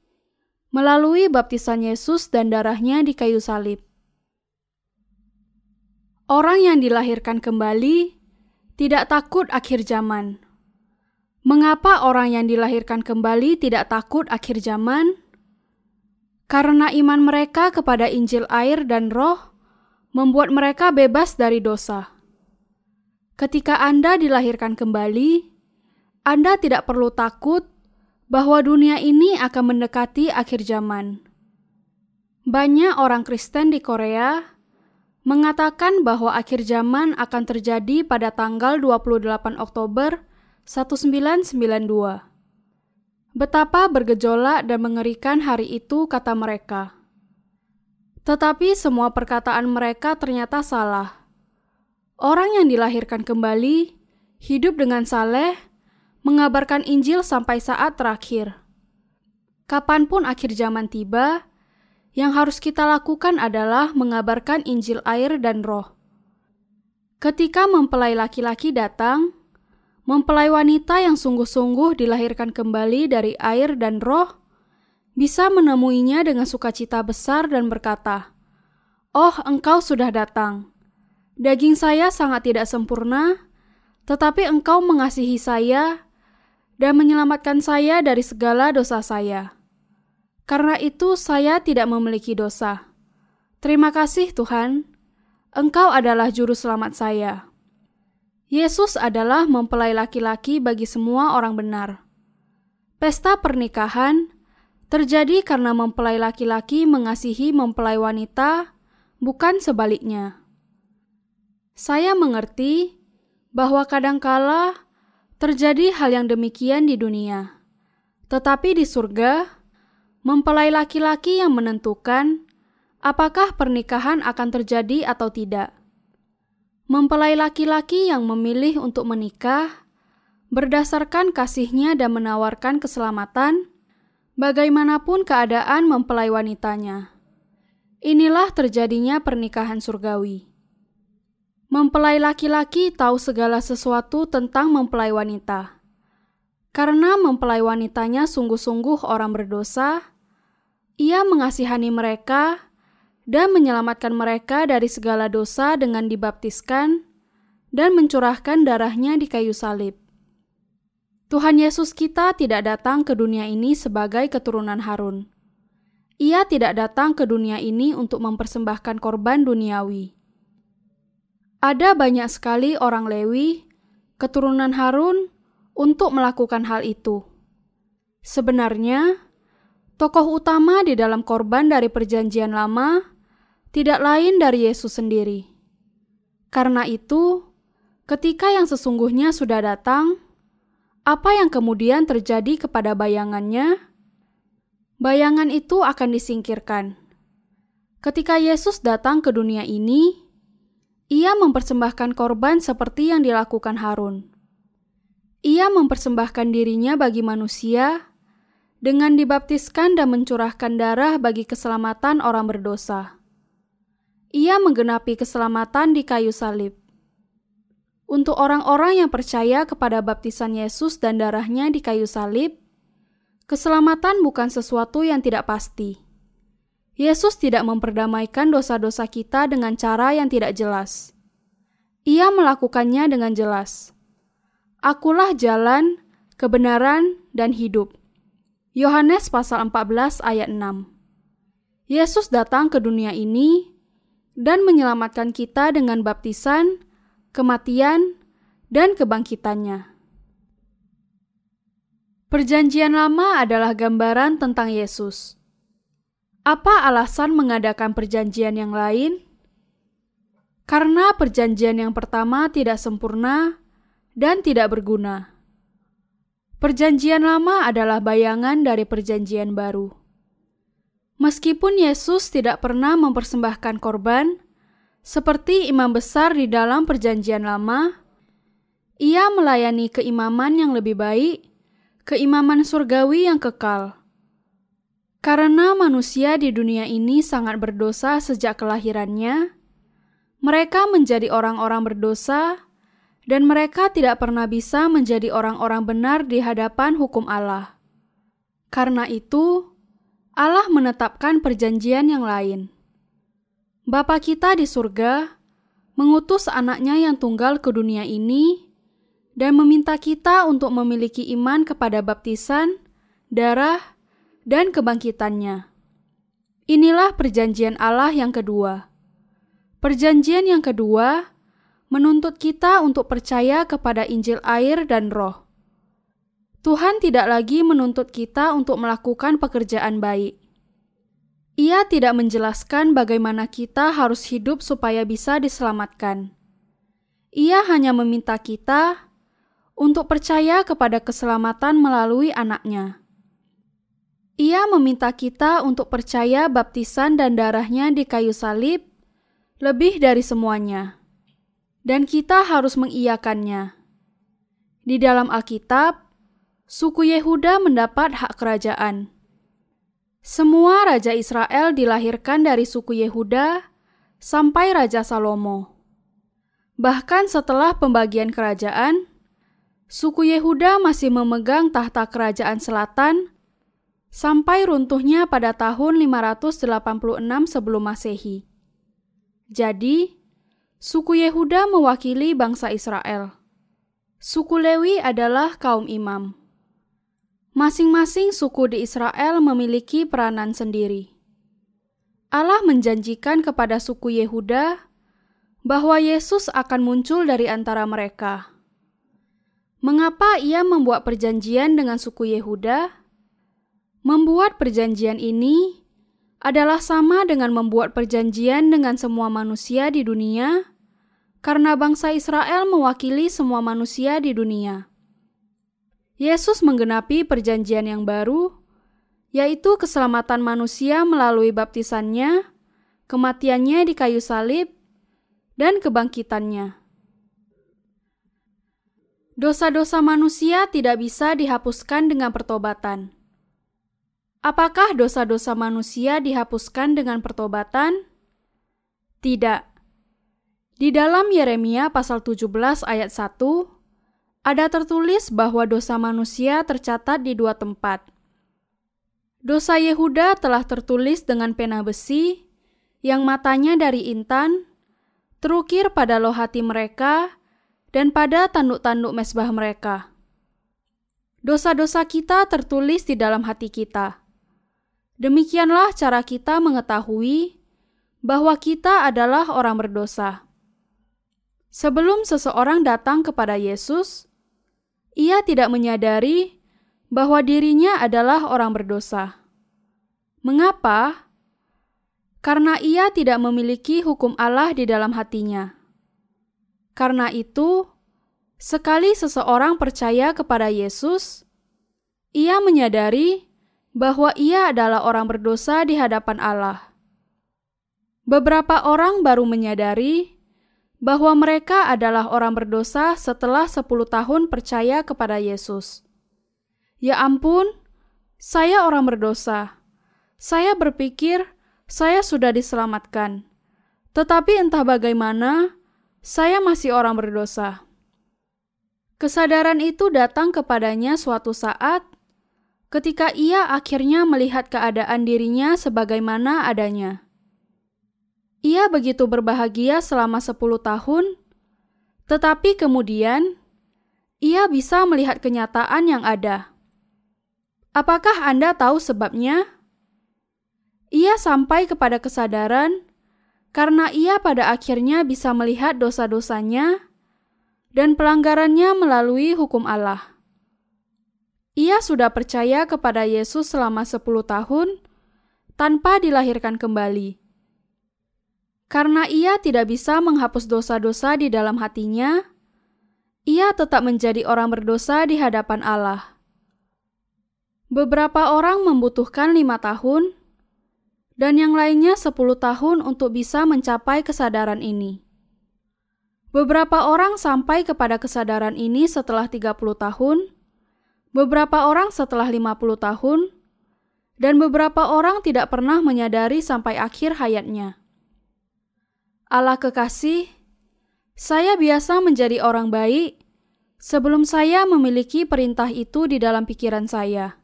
melalui baptisan Yesus dan darahnya di kayu salib. Orang yang dilahirkan kembali tidak takut akhir zaman. Mengapa orang yang dilahirkan kembali tidak takut akhir zaman? Karena iman mereka kepada Injil air dan Roh membuat mereka bebas dari dosa. Ketika Anda dilahirkan kembali, Anda tidak perlu takut bahwa dunia ini akan mendekati akhir zaman. Banyak orang Kristen di Korea mengatakan bahwa akhir zaman akan terjadi pada tanggal 28 Oktober 1992. Betapa bergejolak dan mengerikan hari itu kata mereka. Tetapi semua perkataan mereka ternyata salah. Orang yang dilahirkan kembali hidup dengan saleh mengabarkan Injil sampai saat terakhir. Kapan pun akhir zaman tiba, yang harus kita lakukan adalah mengabarkan Injil air dan roh. Ketika mempelai laki-laki datang, mempelai wanita yang sungguh-sungguh dilahirkan kembali dari air dan roh bisa menemuinya dengan sukacita besar dan berkata, "Oh, engkau sudah datang. Daging saya sangat tidak sempurna, tetapi engkau mengasihi saya dan menyelamatkan saya dari segala dosa saya. Karena itu, saya tidak memiliki dosa. Terima kasih, Tuhan. Engkau adalah juru selamat saya. Yesus adalah mempelai laki-laki bagi semua orang benar. Pesta pernikahan terjadi karena mempelai laki-laki mengasihi mempelai wanita, bukan sebaliknya. Saya mengerti bahwa kadangkala terjadi hal yang demikian di dunia, tetapi di surga, mempelai laki-laki yang menentukan apakah pernikahan akan terjadi atau tidak. Mempelai laki-laki yang memilih untuk menikah berdasarkan kasihnya dan menawarkan keselamatan, bagaimanapun keadaan mempelai wanitanya. Inilah terjadinya pernikahan surgawi. Mempelai laki-laki tahu segala sesuatu tentang mempelai wanita. Karena mempelai wanitanya sungguh-sungguh orang berdosa, ia mengasihani mereka dan menyelamatkan mereka dari segala dosa dengan dibaptiskan dan mencurahkan darahnya di kayu salib. Tuhan Yesus kita tidak datang ke dunia ini sebagai keturunan Harun. Ia tidak datang ke dunia ini untuk mempersembahkan korban duniawi. Ada banyak sekali orang Lewi, keturunan Harun, untuk melakukan hal itu. Sebenarnya, tokoh utama di dalam korban dari Perjanjian Lama tidak lain dari Yesus sendiri. Karena itu, ketika yang sesungguhnya sudah datang, apa yang kemudian terjadi kepada bayangannya? Bayangan itu akan disingkirkan. Ketika Yesus datang ke dunia ini, ia mempersembahkan korban seperti yang dilakukan Harun. Ia mempersembahkan dirinya bagi manusia dengan dibaptiskan dan mencurahkan darah bagi keselamatan orang berdosa ia menggenapi keselamatan di kayu salib. Untuk orang-orang yang percaya kepada baptisan Yesus dan darahnya di kayu salib, keselamatan bukan sesuatu yang tidak pasti. Yesus tidak memperdamaikan dosa-dosa kita dengan cara yang tidak jelas. Ia melakukannya dengan jelas. Akulah jalan, kebenaran, dan hidup. Yohanes pasal 14 ayat 6. Yesus datang ke dunia ini dan menyelamatkan kita dengan baptisan, kematian, dan kebangkitannya. Perjanjian Lama adalah gambaran tentang Yesus. Apa alasan mengadakan perjanjian yang lain? Karena perjanjian yang pertama tidak sempurna dan tidak berguna. Perjanjian Lama adalah bayangan dari Perjanjian Baru. Meskipun Yesus tidak pernah mempersembahkan korban, seperti imam besar di dalam Perjanjian Lama, ia melayani keimaman yang lebih baik, keimaman surgawi yang kekal. Karena manusia di dunia ini sangat berdosa sejak kelahirannya, mereka menjadi orang-orang berdosa, dan mereka tidak pernah bisa menjadi orang-orang benar di hadapan hukum Allah. Karena itu, Allah menetapkan perjanjian yang lain. Bapa kita di surga mengutus anaknya yang tunggal ke dunia ini dan meminta kita untuk memiliki iman kepada baptisan, darah, dan kebangkitannya. Inilah perjanjian Allah yang kedua. Perjanjian yang kedua menuntut kita untuk percaya kepada Injil air dan roh. Tuhan tidak lagi menuntut kita untuk melakukan pekerjaan baik. Ia tidak menjelaskan bagaimana kita harus hidup supaya bisa diselamatkan. Ia hanya meminta kita untuk percaya kepada keselamatan melalui anaknya. Ia meminta kita untuk percaya baptisan dan darahnya di kayu salib lebih dari semuanya. Dan kita harus mengiyakannya. Di dalam Alkitab, suku Yehuda mendapat hak kerajaan. Semua raja Israel dilahirkan dari suku Yehuda sampai Raja Salomo. Bahkan setelah pembagian kerajaan, suku Yehuda masih memegang tahta kerajaan selatan sampai runtuhnya pada tahun 586 sebelum Masehi. Jadi, suku Yehuda mewakili bangsa Israel. Suku Lewi adalah kaum imam. Masing-masing suku di Israel memiliki peranan sendiri. Allah menjanjikan kepada suku Yehuda bahwa Yesus akan muncul dari antara mereka. Mengapa ia membuat perjanjian dengan suku Yehuda? Membuat perjanjian ini adalah sama dengan membuat perjanjian dengan semua manusia di dunia, karena bangsa Israel mewakili semua manusia di dunia. Yesus menggenapi perjanjian yang baru, yaitu keselamatan manusia melalui baptisannya, kematiannya di kayu salib, dan kebangkitannya. Dosa-dosa manusia tidak bisa dihapuskan dengan pertobatan. Apakah dosa-dosa manusia dihapuskan dengan pertobatan? Tidak. Di dalam Yeremia pasal 17 ayat 1, ada tertulis bahwa dosa manusia tercatat di dua tempat. Dosa Yehuda telah tertulis dengan pena besi, yang matanya dari intan, terukir pada loh hati mereka dan pada tanduk-tanduk mesbah mereka. Dosa-dosa kita tertulis di dalam hati kita. Demikianlah cara kita mengetahui bahwa kita adalah orang berdosa. Sebelum seseorang datang kepada Yesus, ia tidak menyadari bahwa dirinya adalah orang berdosa. Mengapa? karena ia tidak memiliki hukum Allah di dalam hatinya. Karena itu, sekali seseorang percaya kepada Yesus, ia menyadari bahwa ia adalah orang berdosa di hadapan Allah. Beberapa orang baru menyadari bahwa mereka adalah orang berdosa setelah 10 tahun percaya kepada Yesus. Ya ampun, saya orang berdosa. Saya berpikir saya sudah diselamatkan. Tetapi entah bagaimana, saya masih orang berdosa. Kesadaran itu datang kepadanya suatu saat ketika ia akhirnya melihat keadaan dirinya sebagaimana adanya. Ia begitu berbahagia selama sepuluh tahun, tetapi kemudian ia bisa melihat kenyataan yang ada. Apakah Anda tahu sebabnya? Ia sampai kepada kesadaran karena ia pada akhirnya bisa melihat dosa-dosanya dan pelanggarannya melalui hukum Allah. Ia sudah percaya kepada Yesus selama 10 tahun tanpa dilahirkan kembali. Karena ia tidak bisa menghapus dosa-dosa di dalam hatinya, ia tetap menjadi orang berdosa di hadapan Allah. Beberapa orang membutuhkan lima tahun dan yang lainnya 10 tahun untuk bisa mencapai kesadaran ini. Beberapa orang sampai kepada kesadaran ini setelah 30 tahun, beberapa orang setelah 50 tahun, dan beberapa orang tidak pernah menyadari sampai akhir hayatnya. Allah kekasih, saya biasa menjadi orang baik sebelum saya memiliki perintah itu di dalam pikiran saya.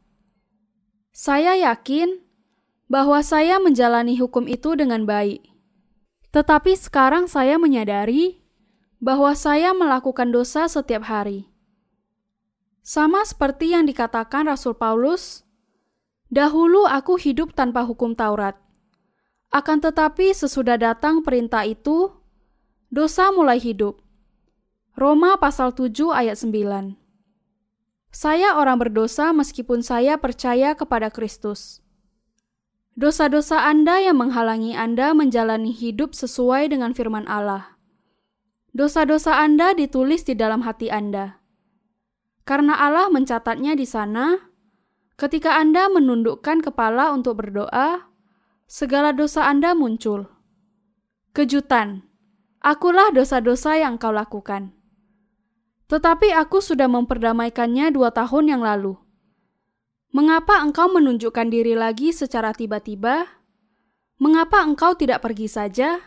Saya yakin bahwa saya menjalani hukum itu dengan baik. Tetapi sekarang saya menyadari bahwa saya melakukan dosa setiap hari. Sama seperti yang dikatakan Rasul Paulus, "Dahulu aku hidup tanpa hukum Taurat, akan tetapi sesudah datang perintah itu, dosa mulai hidup." Roma pasal 7 ayat 9. Saya orang berdosa meskipun saya percaya kepada Kristus. Dosa-dosa Anda yang menghalangi Anda menjalani hidup sesuai dengan firman Allah. Dosa-dosa Anda ditulis di dalam hati Anda. Karena Allah mencatatnya di sana, ketika Anda menundukkan kepala untuk berdoa, segala dosa Anda muncul. Kejutan, akulah dosa-dosa yang kau lakukan. Tetapi aku sudah memperdamaikannya dua tahun yang lalu. Mengapa engkau menunjukkan diri lagi secara tiba-tiba? Mengapa engkau tidak pergi saja?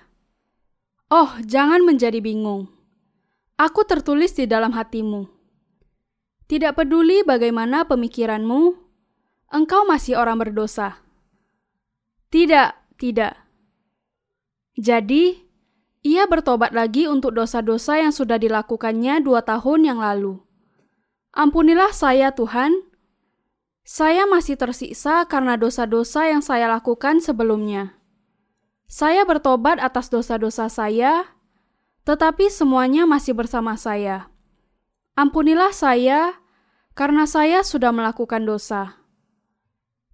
Oh, jangan menjadi bingung. Aku tertulis di dalam hatimu. Tidak peduli bagaimana pemikiranmu, engkau masih orang berdosa. Tidak, tidak. Jadi, ia bertobat lagi untuk dosa-dosa yang sudah dilakukannya dua tahun yang lalu. Ampunilah saya, Tuhan. Saya masih tersiksa karena dosa-dosa yang saya lakukan sebelumnya. Saya bertobat atas dosa-dosa saya, tetapi semuanya masih bersama saya. Ampunilah saya karena saya sudah melakukan dosa.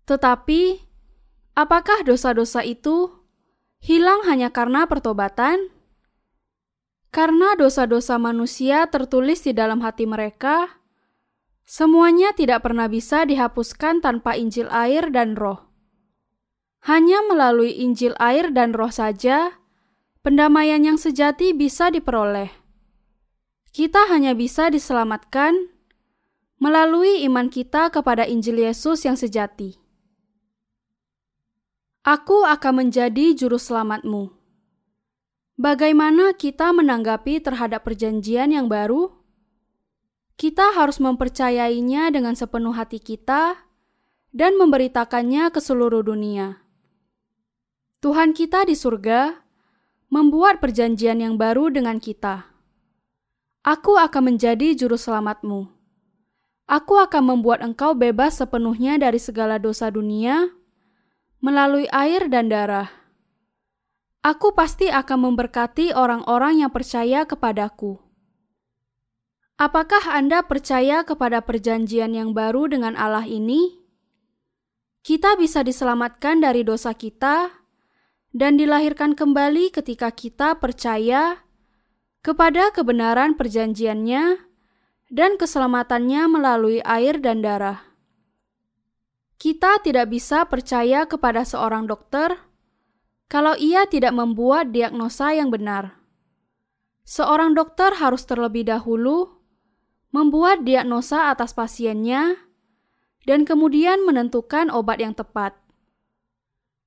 Tetapi, apakah dosa-dosa itu hilang hanya karena pertobatan? Karena dosa-dosa manusia tertulis di dalam hati mereka, Semuanya tidak pernah bisa dihapuskan tanpa Injil air dan Roh. Hanya melalui Injil air dan Roh saja, pendamaian yang sejati bisa diperoleh. Kita hanya bisa diselamatkan melalui iman kita kepada Injil Yesus yang sejati. Aku akan menjadi juru selamatmu. Bagaimana kita menanggapi terhadap perjanjian yang baru? Kita harus mempercayainya dengan sepenuh hati kita dan memberitakannya ke seluruh dunia. Tuhan kita di surga membuat perjanjian yang baru dengan kita. Aku akan menjadi juru selamatmu. Aku akan membuat engkau bebas sepenuhnya dari segala dosa dunia melalui air dan darah. Aku pasti akan memberkati orang-orang yang percaya kepadaku. Apakah Anda percaya kepada perjanjian yang baru dengan Allah ini? Kita bisa diselamatkan dari dosa kita dan dilahirkan kembali ketika kita percaya kepada kebenaran perjanjiannya dan keselamatannya melalui air dan darah. Kita tidak bisa percaya kepada seorang dokter kalau ia tidak membuat diagnosa yang benar. Seorang dokter harus terlebih dahulu membuat diagnosa atas pasiennya, dan kemudian menentukan obat yang tepat.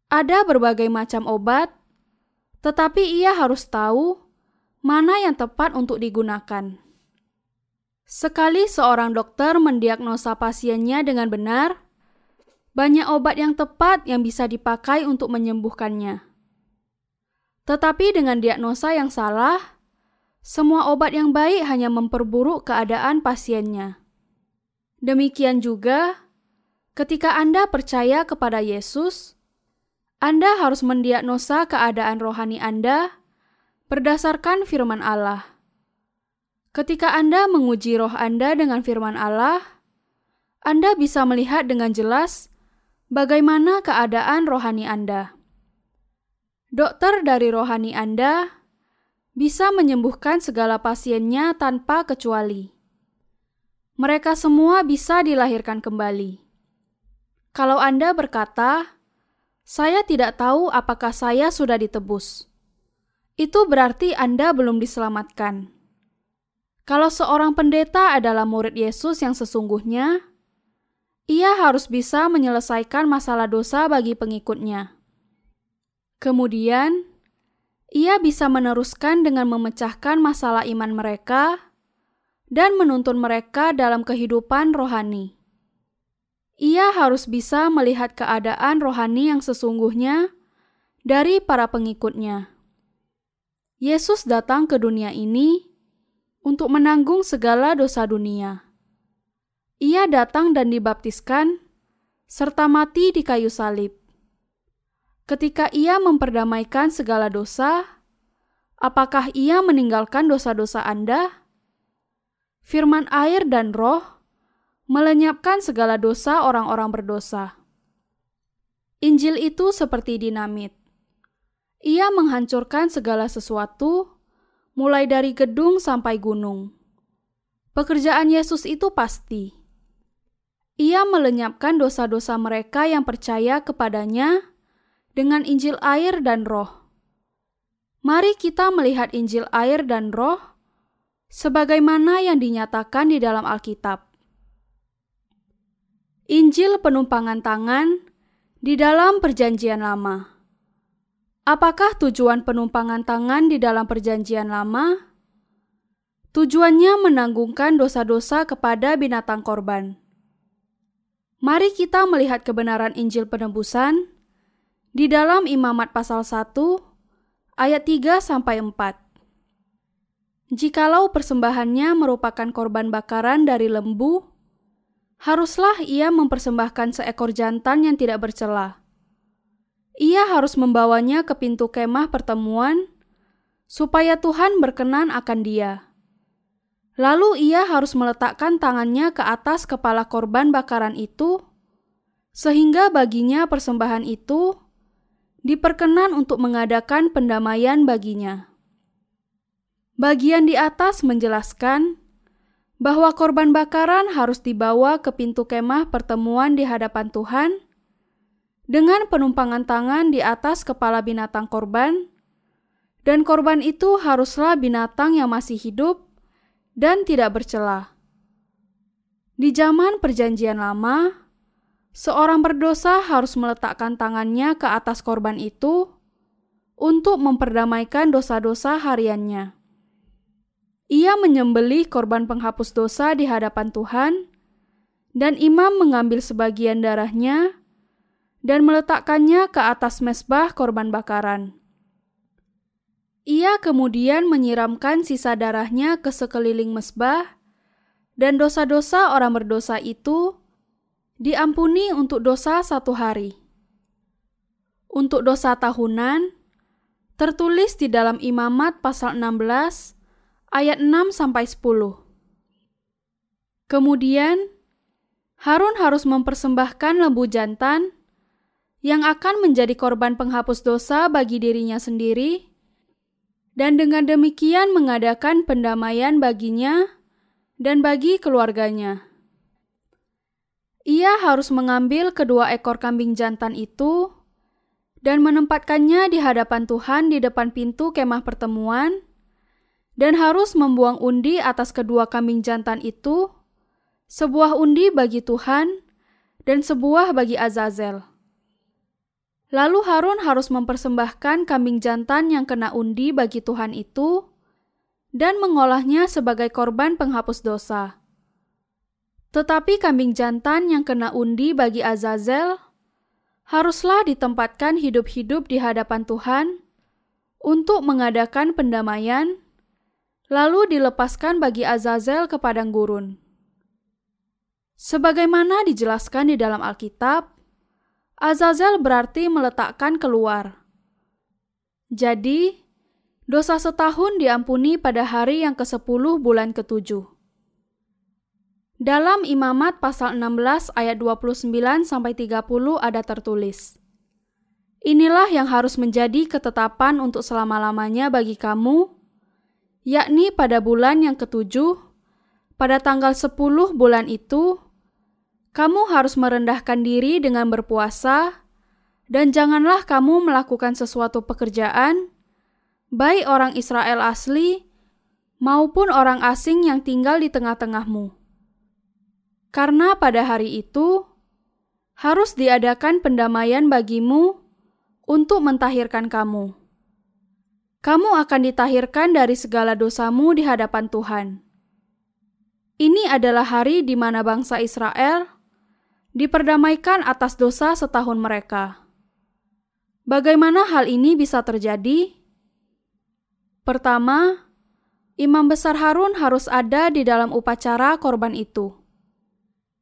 Ada berbagai macam obat, tetapi ia harus tahu mana yang tepat untuk digunakan. Sekali seorang dokter mendiagnosa pasiennya dengan benar, banyak obat yang tepat yang bisa dipakai untuk menyembuhkannya. Tetapi dengan diagnosa yang salah, semua obat yang baik hanya memperburuk keadaan pasiennya. Demikian juga, ketika Anda percaya kepada Yesus, Anda harus mendiagnosa keadaan rohani Anda berdasarkan firman Allah. Ketika Anda menguji roh Anda dengan firman Allah, Anda bisa melihat dengan jelas bagaimana keadaan rohani Anda. Dokter dari rohani Anda bisa menyembuhkan segala pasiennya tanpa kecuali. Mereka semua bisa dilahirkan kembali. Kalau Anda berkata, "Saya tidak tahu apakah saya sudah ditebus," itu berarti Anda belum diselamatkan. Kalau seorang pendeta adalah murid Yesus yang sesungguhnya, ia harus bisa menyelesaikan masalah dosa bagi pengikutnya. Kemudian, ia bisa meneruskan dengan memecahkan masalah iman mereka dan menuntun mereka dalam kehidupan rohani. Ia harus bisa melihat keadaan rohani yang sesungguhnya dari para pengikutnya. Yesus datang ke dunia ini untuk menanggung segala dosa dunia. Ia datang dan dibaptiskan serta mati di kayu salib. Ketika ia memperdamaikan segala dosa, apakah ia meninggalkan dosa-dosa Anda? Firman air dan roh melenyapkan segala dosa orang-orang berdosa. Injil itu seperti dinamit. Ia menghancurkan segala sesuatu, mulai dari gedung sampai gunung. Pekerjaan Yesus itu pasti. Ia melenyapkan dosa-dosa mereka yang percaya kepadanya dengan Injil air dan Roh. Mari kita melihat Injil air dan Roh sebagaimana yang dinyatakan di dalam Alkitab. Injil penumpangan tangan di dalam Perjanjian Lama. Apakah tujuan penumpangan tangan di dalam Perjanjian Lama? Tujuannya menanggungkan dosa-dosa kepada binatang korban. Mari kita melihat kebenaran Injil penebusan di dalam Imamat pasal 1 ayat 3 sampai 4. Jikalau persembahannya merupakan korban bakaran dari lembu, haruslah ia mempersembahkan seekor jantan yang tidak bercela. Ia harus membawanya ke pintu kemah pertemuan, supaya Tuhan berkenan akan dia. Lalu ia harus meletakkan tangannya ke atas kepala korban bakaran itu, sehingga baginya persembahan itu diperkenan untuk mengadakan pendamaian baginya. Bagian di atas menjelaskan bahwa korban bakaran harus dibawa ke pintu kemah pertemuan di hadapan Tuhan dengan penumpangan tangan di atas kepala binatang korban, dan korban itu haruslah binatang yang masih hidup dan tidak bercela. Di zaman Perjanjian Lama, seorang berdosa harus meletakkan tangannya ke atas korban itu untuk memperdamaikan dosa-dosa hariannya. Ia menyembelih korban penghapus dosa di hadapan Tuhan, dan imam mengambil sebagian darahnya dan meletakkannya ke atas mesbah korban bakaran. Ia kemudian menyiramkan sisa darahnya ke sekeliling mesbah, dan dosa-dosa orang berdosa itu diampuni untuk dosa satu hari. Untuk dosa tahunan, tertulis di dalam Imamat pasal 16 ayat 6 sampai 10. Kemudian Harun harus mempersembahkan lembu jantan yang akan menjadi korban penghapus dosa bagi dirinya sendiri dan dengan demikian mengadakan pendamaian baginya dan bagi keluarganya. Ia harus mengambil kedua ekor kambing jantan itu dan menempatkannya di hadapan Tuhan di depan pintu kemah pertemuan, dan harus membuang undi atas kedua kambing jantan itu, sebuah undi bagi Tuhan dan sebuah bagi Azazel. Lalu Harun harus mempersembahkan kambing jantan yang kena undi bagi Tuhan itu dan mengolahnya sebagai korban penghapus dosa. Tetapi kambing jantan yang kena undi bagi Azazel haruslah ditempatkan hidup-hidup di hadapan Tuhan untuk mengadakan pendamaian, lalu dilepaskan bagi Azazel ke padang gurun. Sebagaimana dijelaskan di dalam Alkitab, Azazel berarti meletakkan keluar. Jadi, dosa setahun diampuni pada hari yang ke-10 bulan ke-7. Dalam Imamat pasal 16 ayat 29 sampai 30 ada tertulis. Inilah yang harus menjadi ketetapan untuk selama-lamanya bagi kamu, yakni pada bulan yang ketujuh, pada tanggal 10 bulan itu, kamu harus merendahkan diri dengan berpuasa, dan janganlah kamu melakukan sesuatu pekerjaan, baik orang Israel asli maupun orang asing yang tinggal di tengah-tengahmu. Karena pada hari itu harus diadakan pendamaian bagimu untuk mentahirkan kamu. Kamu akan ditahirkan dari segala dosamu di hadapan Tuhan. Ini adalah hari di mana bangsa Israel diperdamaikan atas dosa setahun mereka. Bagaimana hal ini bisa terjadi? Pertama, imam besar Harun harus ada di dalam upacara korban itu.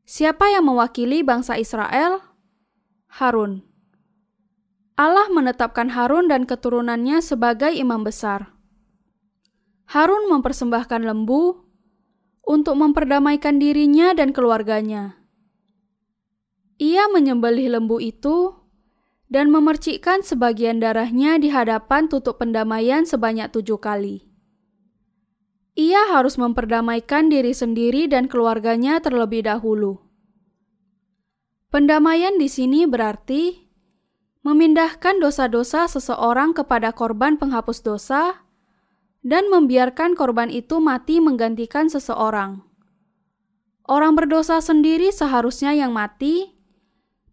Siapa yang mewakili bangsa Israel? Harun. Allah menetapkan Harun dan keturunannya sebagai imam besar. Harun mempersembahkan lembu untuk memperdamaikan dirinya dan keluarganya. Ia menyembelih lembu itu dan memercikkan sebagian darahnya di hadapan tutup pendamaian sebanyak tujuh kali. Ia harus memperdamaikan diri sendiri dan keluarganya terlebih dahulu. Pendamaian di sini berarti memindahkan dosa-dosa seseorang kepada korban penghapus dosa dan membiarkan korban itu mati menggantikan seseorang. Orang berdosa sendiri seharusnya yang mati,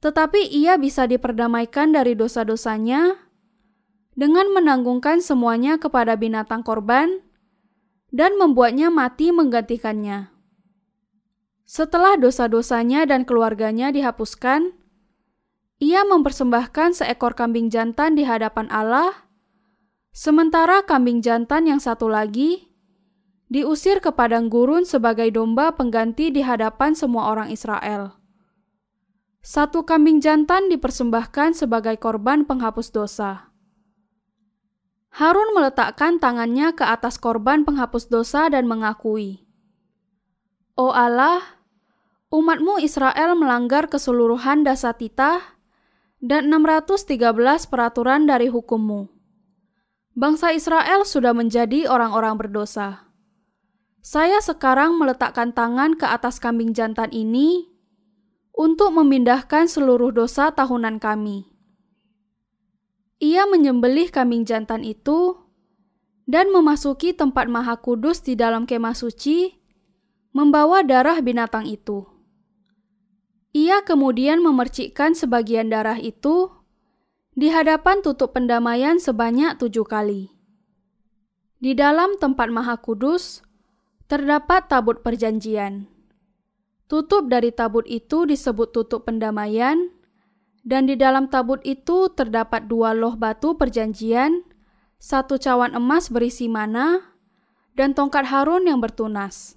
tetapi ia bisa diperdamaikan dari dosa-dosanya dengan menanggungkan semuanya kepada binatang korban dan membuatnya mati menggantikannya. Setelah dosa-dosanya dan keluarganya dihapuskan, ia mempersembahkan seekor kambing jantan di hadapan Allah, sementara kambing jantan yang satu lagi diusir ke padang gurun sebagai domba pengganti di hadapan semua orang Israel. Satu kambing jantan dipersembahkan sebagai korban penghapus dosa. Harun meletakkan tangannya ke atas korban penghapus dosa dan mengakui, "Oh Allah, umatmu Israel melanggar keseluruhan dasar titah dan 613 peraturan dari hukummu. Bangsa Israel sudah menjadi orang-orang berdosa. Saya sekarang meletakkan tangan ke atas kambing jantan ini untuk memindahkan seluruh dosa tahunan kami. Ia menyembelih kambing jantan itu dan memasuki tempat maha kudus di dalam kemah suci, membawa darah binatang itu. Ia kemudian memercikkan sebagian darah itu di hadapan tutup pendamaian sebanyak tujuh kali. Di dalam tempat maha kudus terdapat tabut perjanjian. Tutup dari tabut itu disebut tutup pendamaian, dan di dalam tabut itu terdapat dua loh batu perjanjian, satu cawan emas berisi mana, dan tongkat Harun yang bertunas.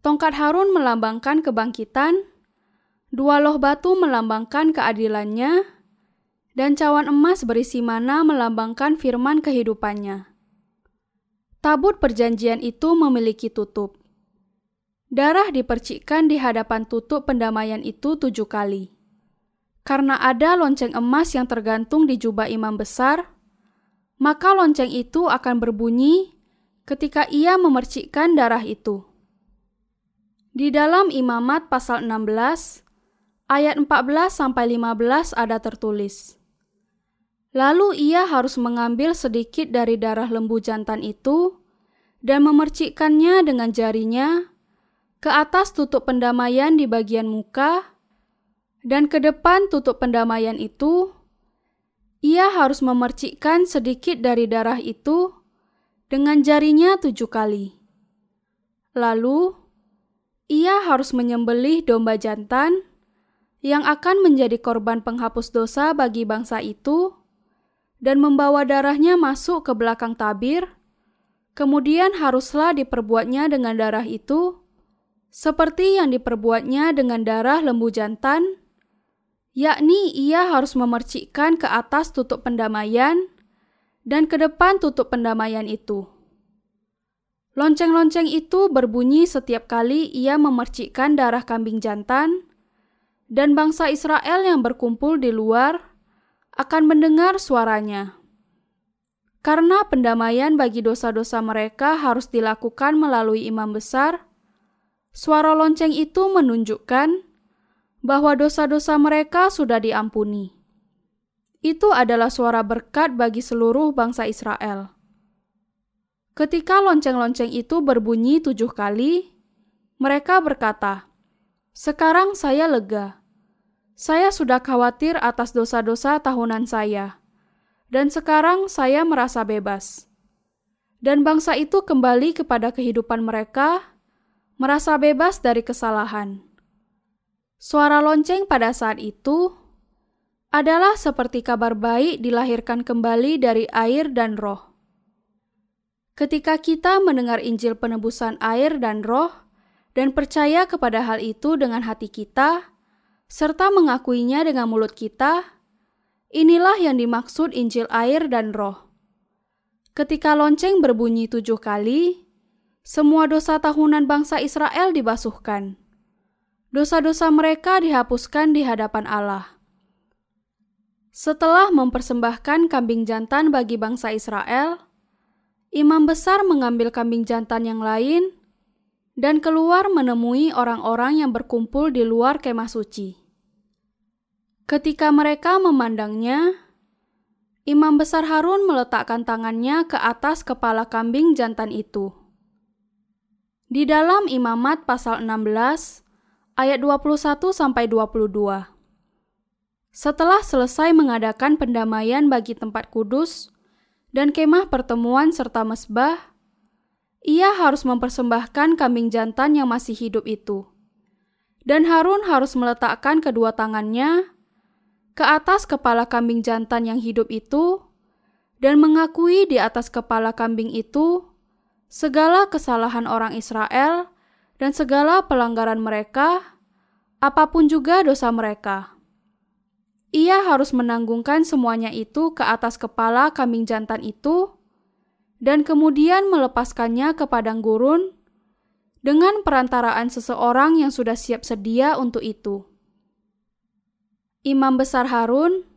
Tongkat Harun melambangkan kebangkitan, Dua loh batu melambangkan keadilannya, dan cawan emas berisi mana melambangkan firman kehidupannya. Tabut perjanjian itu memiliki tutup. Darah dipercikkan di hadapan tutup pendamaian itu tujuh kali. Karena ada lonceng emas yang tergantung di jubah imam besar, maka lonceng itu akan berbunyi ketika ia memercikkan darah itu. Di dalam imamat pasal 16, ayat 14 sampai 15 ada tertulis. Lalu ia harus mengambil sedikit dari darah lembu jantan itu dan memercikkannya dengan jarinya ke atas tutup pendamaian di bagian muka dan ke depan tutup pendamaian itu ia harus memercikkan sedikit dari darah itu dengan jarinya tujuh kali. Lalu, ia harus menyembelih domba jantan yang akan menjadi korban penghapus dosa bagi bangsa itu dan membawa darahnya masuk ke belakang tabir, kemudian haruslah diperbuatnya dengan darah itu, seperti yang diperbuatnya dengan darah lembu jantan, yakni ia harus memercikkan ke atas tutup pendamaian dan ke depan tutup pendamaian itu. Lonceng-lonceng itu berbunyi setiap kali ia memercikkan darah kambing jantan, dan bangsa Israel yang berkumpul di luar akan mendengar suaranya. Karena pendamaian bagi dosa-dosa mereka harus dilakukan melalui imam besar, suara lonceng itu menunjukkan bahwa dosa-dosa mereka sudah diampuni. Itu adalah suara berkat bagi seluruh bangsa Israel. Ketika lonceng-lonceng itu berbunyi tujuh kali, mereka berkata, "Sekarang saya lega." Saya sudah khawatir atas dosa-dosa tahunan saya, dan sekarang saya merasa bebas. Dan bangsa itu kembali kepada kehidupan mereka, merasa bebas dari kesalahan. Suara lonceng pada saat itu adalah seperti kabar baik dilahirkan kembali dari air dan roh. Ketika kita mendengar Injil penebusan air dan roh dan percaya kepada hal itu dengan hati kita, serta mengakuinya dengan mulut kita, inilah yang dimaksud Injil air dan roh. Ketika lonceng berbunyi tujuh kali, semua dosa tahunan bangsa Israel dibasuhkan. Dosa-dosa mereka dihapuskan di hadapan Allah. Setelah mempersembahkan kambing jantan bagi bangsa Israel, imam besar mengambil kambing jantan yang lain dan keluar menemui orang-orang yang berkumpul di luar kemah suci. Ketika mereka memandangnya, Imam Besar Harun meletakkan tangannya ke atas kepala kambing jantan itu. Di dalam Imamat pasal 16 ayat 21 sampai 22. Setelah selesai mengadakan pendamaian bagi tempat kudus dan kemah pertemuan serta mesbah, ia harus mempersembahkan kambing jantan yang masih hidup itu. Dan Harun harus meletakkan kedua tangannya ke atas kepala kambing jantan yang hidup itu dan mengakui di atas kepala kambing itu segala kesalahan orang Israel dan segala pelanggaran mereka, apa pun juga dosa mereka. Ia harus menanggungkan semuanya itu ke atas kepala kambing jantan itu dan kemudian melepaskannya ke padang gurun dengan perantaraan seseorang yang sudah siap sedia untuk itu. Imam besar Harun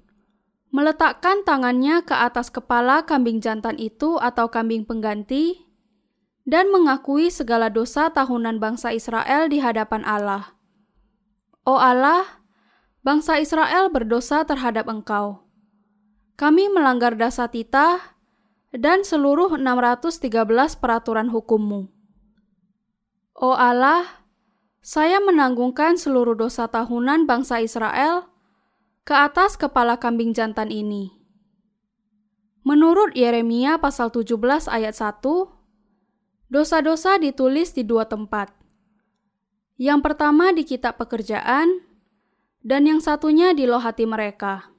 meletakkan tangannya ke atas kepala kambing jantan itu atau kambing pengganti dan mengakui segala dosa tahunan bangsa Israel di hadapan Allah. Oh Allah, bangsa Israel berdosa terhadap Engkau. Kami melanggar dasar titah dan seluruh 613 peraturan hukummu. Oh Allah, saya menanggungkan seluruh dosa tahunan bangsa Israel ke atas kepala kambing jantan ini. Menurut Yeremia pasal 17 ayat 1, dosa-dosa ditulis di dua tempat. Yang pertama di kitab pekerjaan, dan yang satunya di loh hati mereka.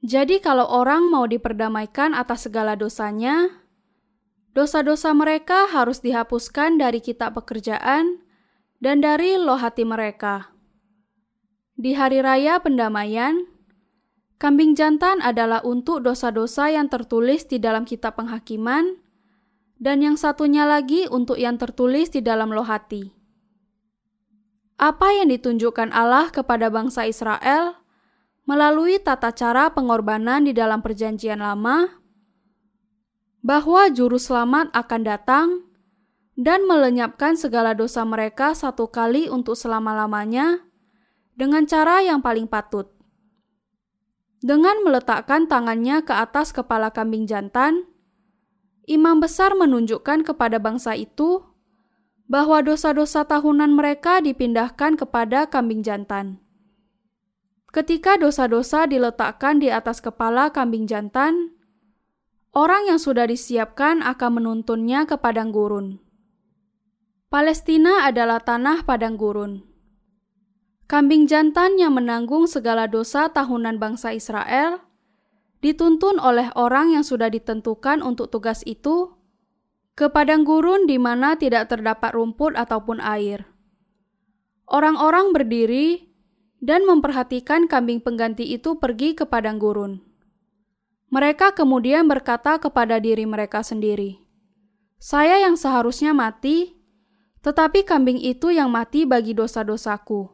Jadi kalau orang mau diperdamaikan atas segala dosanya, dosa-dosa mereka harus dihapuskan dari kitab pekerjaan dan dari loh hati mereka. Di hari raya pendamaian, kambing jantan adalah untuk dosa-dosa yang tertulis di dalam kitab penghakiman, dan yang satunya lagi untuk yang tertulis di dalam loh hati. Apa yang ditunjukkan Allah kepada bangsa Israel melalui tata cara pengorbanan di dalam Perjanjian Lama, bahwa Juru Selamat akan datang dan melenyapkan segala dosa mereka satu kali untuk selama-lamanya dengan cara yang paling patut. Dengan meletakkan tangannya ke atas kepala kambing jantan, imam besar menunjukkan kepada bangsa itu bahwa dosa-dosa tahunan mereka dipindahkan kepada kambing jantan. Ketika dosa-dosa diletakkan di atas kepala kambing jantan, orang yang sudah disiapkan akan menuntunnya ke padang gurun. Palestina adalah tanah padang gurun. Kambing jantan yang menanggung segala dosa tahunan bangsa Israel dituntun oleh orang yang sudah ditentukan untuk tugas itu ke padang gurun di mana tidak terdapat rumput ataupun air. Orang-orang berdiri dan memperhatikan kambing pengganti itu pergi ke padang gurun. Mereka kemudian berkata kepada diri mereka sendiri, "Saya yang seharusnya mati, tetapi kambing itu yang mati bagi dosa-dosaku.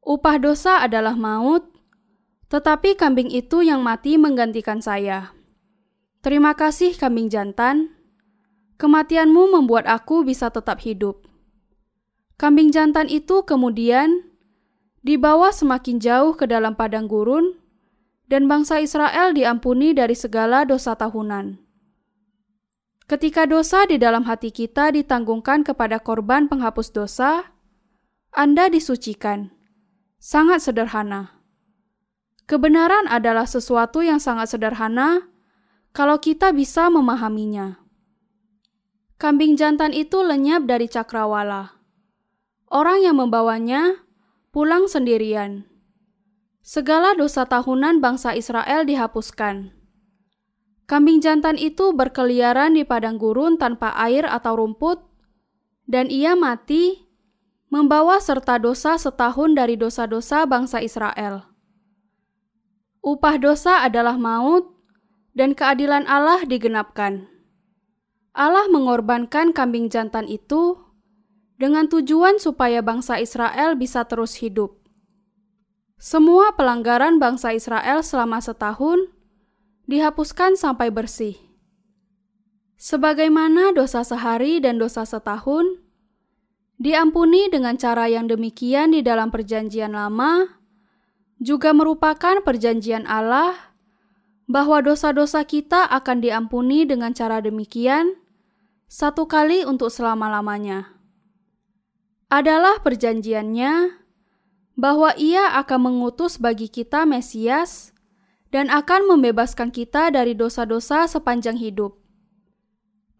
Upah dosa adalah maut, tetapi kambing itu yang mati menggantikan saya. Terima kasih, kambing jantan. Kematianmu membuat aku bisa tetap hidup." Kambing jantan itu kemudian dibawa semakin jauh ke dalam padang gurun, dan bangsa Israel diampuni dari segala dosa tahunan. Ketika dosa di dalam hati kita ditanggungkan kepada korban penghapus dosa, Anda disucikan. Sangat sederhana. Kebenaran adalah sesuatu yang sangat sederhana kalau kita bisa memahaminya. Kambing jantan itu lenyap dari cakrawala. Orang yang membawanya pulang sendirian. Segala dosa tahunan bangsa Israel dihapuskan. Kambing jantan itu berkeliaran di padang gurun tanpa air atau rumput, dan ia mati, membawa serta dosa setahun dari dosa-dosa bangsa Israel. Upah dosa adalah maut, dan keadilan Allah digenapkan. Allah mengorbankan kambing jantan itu dengan tujuan supaya bangsa Israel bisa terus hidup. Semua pelanggaran bangsa Israel selama setahun dihapuskan sampai bersih. Sebagaimana dosa sehari dan dosa setahun, diampuni dengan cara yang demikian di dalam Perjanjian Lama, juga merupakan perjanjian Allah bahwa dosa-dosa kita akan diampuni dengan cara demikian satu kali untuk selama-lamanya adalah perjanjiannya bahwa ia akan mengutus bagi kita Mesias dan akan membebaskan kita dari dosa-dosa sepanjang hidup.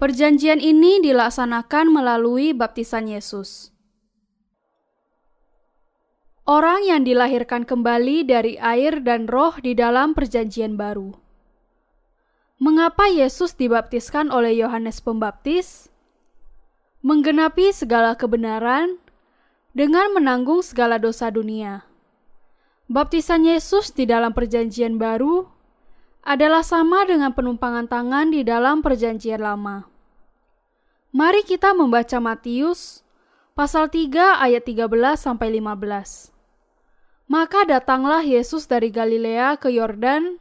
Perjanjian ini dilaksanakan melalui baptisan Yesus. Orang yang dilahirkan kembali dari air dan roh di dalam Perjanjian Baru. Mengapa Yesus dibaptiskan oleh Yohanes Pembaptis? Menggenapi segala kebenaran dengan menanggung segala dosa dunia. Baptisan Yesus di dalam Perjanjian Baru adalah sama dengan penumpangan tangan di dalam Perjanjian Lama. Mari kita membaca Matius pasal 3 ayat 13 sampai 15. Maka datanglah Yesus dari Galilea ke Yordan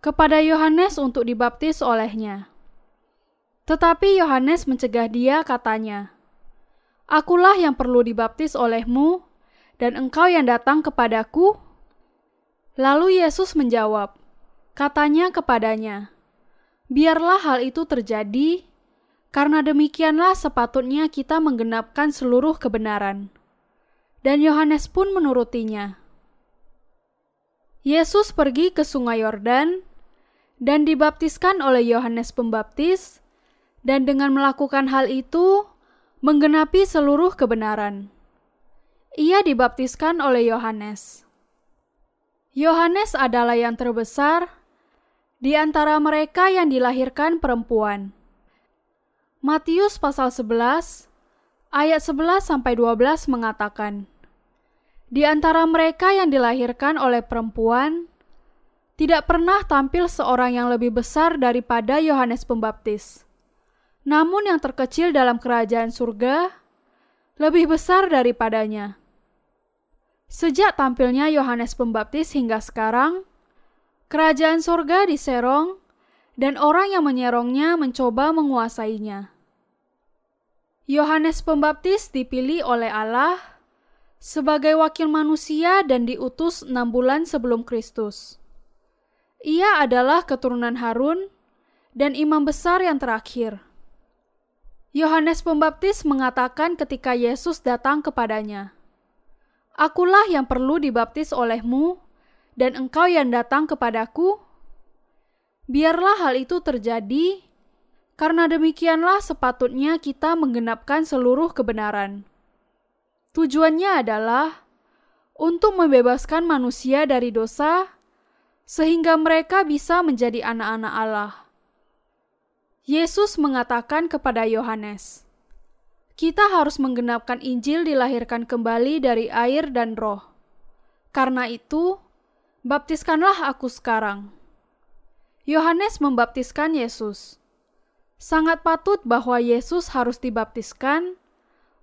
kepada Yohanes untuk dibaptis olehnya. Tetapi Yohanes mencegah dia katanya, Akulah yang perlu dibaptis olehmu, dan engkau yang datang kepadaku Lalu Yesus menjawab, katanya kepadanya, "Biarlah hal itu terjadi, karena demikianlah sepatutnya kita menggenapkan seluruh kebenaran." Dan Yohanes pun menurutinya. Yesus pergi ke Sungai Yordan dan dibaptiskan oleh Yohanes Pembaptis, dan dengan melakukan hal itu menggenapi seluruh kebenaran. Ia dibaptiskan oleh Yohanes. Yohanes adalah yang terbesar di antara mereka yang dilahirkan perempuan. Matius pasal 11 ayat 11 sampai 12 mengatakan, Di antara mereka yang dilahirkan oleh perempuan, tidak pernah tampil seorang yang lebih besar daripada Yohanes Pembaptis. Namun yang terkecil dalam kerajaan surga lebih besar daripadanya. Sejak tampilnya Yohanes Pembaptis hingga sekarang, kerajaan sorga diserong dan orang yang menyerongnya mencoba menguasainya. Yohanes Pembaptis dipilih oleh Allah sebagai wakil manusia dan diutus enam bulan sebelum Kristus. Ia adalah keturunan Harun dan imam besar yang terakhir. Yohanes Pembaptis mengatakan ketika Yesus datang kepadanya, Akulah yang perlu dibaptis olehmu, dan engkau yang datang kepadaku. Biarlah hal itu terjadi, karena demikianlah sepatutnya kita menggenapkan seluruh kebenaran. Tujuannya adalah untuk membebaskan manusia dari dosa, sehingga mereka bisa menjadi anak-anak Allah. Yesus mengatakan kepada Yohanes, kita harus menggenapkan Injil dilahirkan kembali dari air dan roh. Karena itu, baptiskanlah aku sekarang. Yohanes membaptiskan Yesus. Sangat patut bahwa Yesus harus dibaptiskan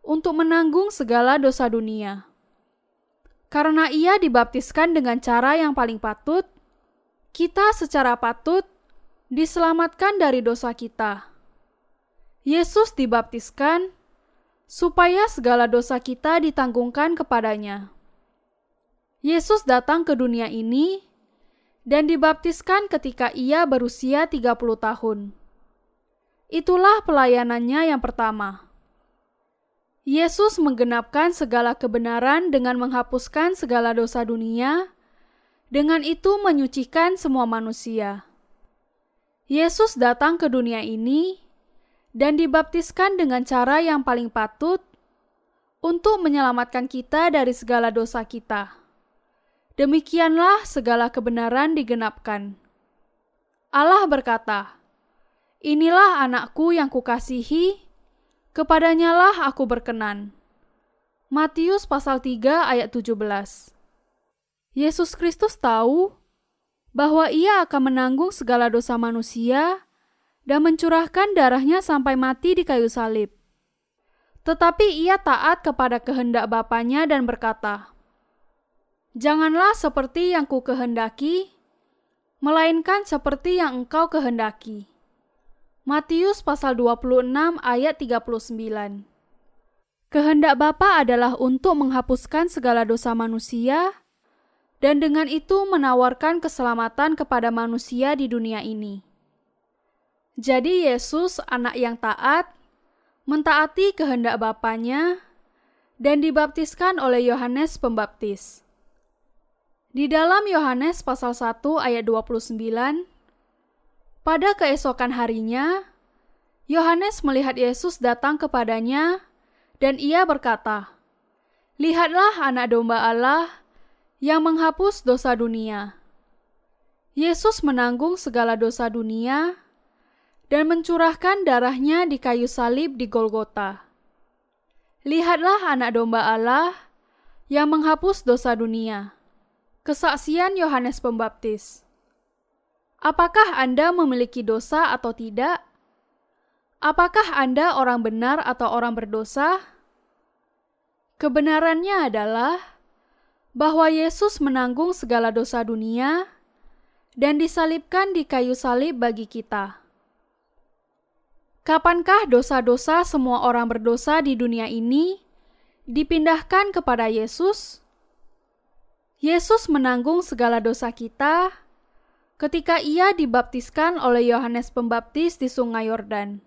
untuk menanggung segala dosa dunia. Karena ia dibaptiskan dengan cara yang paling patut, kita secara patut diselamatkan dari dosa kita. Yesus dibaptiskan supaya segala dosa kita ditanggungkan kepadanya. Yesus datang ke dunia ini dan dibaptiskan ketika ia berusia 30 tahun. Itulah pelayanannya yang pertama. Yesus menggenapkan segala kebenaran dengan menghapuskan segala dosa dunia, dengan itu menyucikan semua manusia. Yesus datang ke dunia ini dan dibaptiskan dengan cara yang paling patut untuk menyelamatkan kita dari segala dosa kita. Demikianlah segala kebenaran digenapkan. Allah berkata, Inilah anakku yang kukasihi, kepadanyalah aku berkenan. Matius pasal 3 ayat 17 Yesus Kristus tahu bahwa ia akan menanggung segala dosa manusia dan mencurahkan darahnya sampai mati di kayu salib. Tetapi ia taat kepada kehendak Bapaknya dan berkata, Janganlah seperti yang ku kehendaki, melainkan seperti yang engkau kehendaki. Matius pasal 26 ayat 39 Kehendak Bapa adalah untuk menghapuskan segala dosa manusia dan dengan itu menawarkan keselamatan kepada manusia di dunia ini. Jadi Yesus anak yang taat, mentaati kehendak Bapaknya, dan dibaptiskan oleh Yohanes Pembaptis. Di dalam Yohanes pasal 1 ayat 29, pada keesokan harinya, Yohanes melihat Yesus datang kepadanya, dan ia berkata, "Lihatlah Anak Domba Allah yang menghapus dosa dunia." Yesus menanggung segala dosa dunia dan mencurahkan darahnya di kayu salib di Golgota. Lihatlah Anak Domba Allah yang menghapus dosa dunia. Kesaksian Yohanes Pembaptis. Apakah Anda memiliki dosa atau tidak? Apakah Anda orang benar atau orang berdosa? Kebenarannya adalah bahwa Yesus menanggung segala dosa dunia dan disalibkan di kayu salib bagi kita. Kapankah dosa-dosa semua orang berdosa di dunia ini dipindahkan kepada Yesus? Yesus menanggung segala dosa kita ketika ia dibaptiskan oleh Yohanes Pembaptis di Sungai Yordan.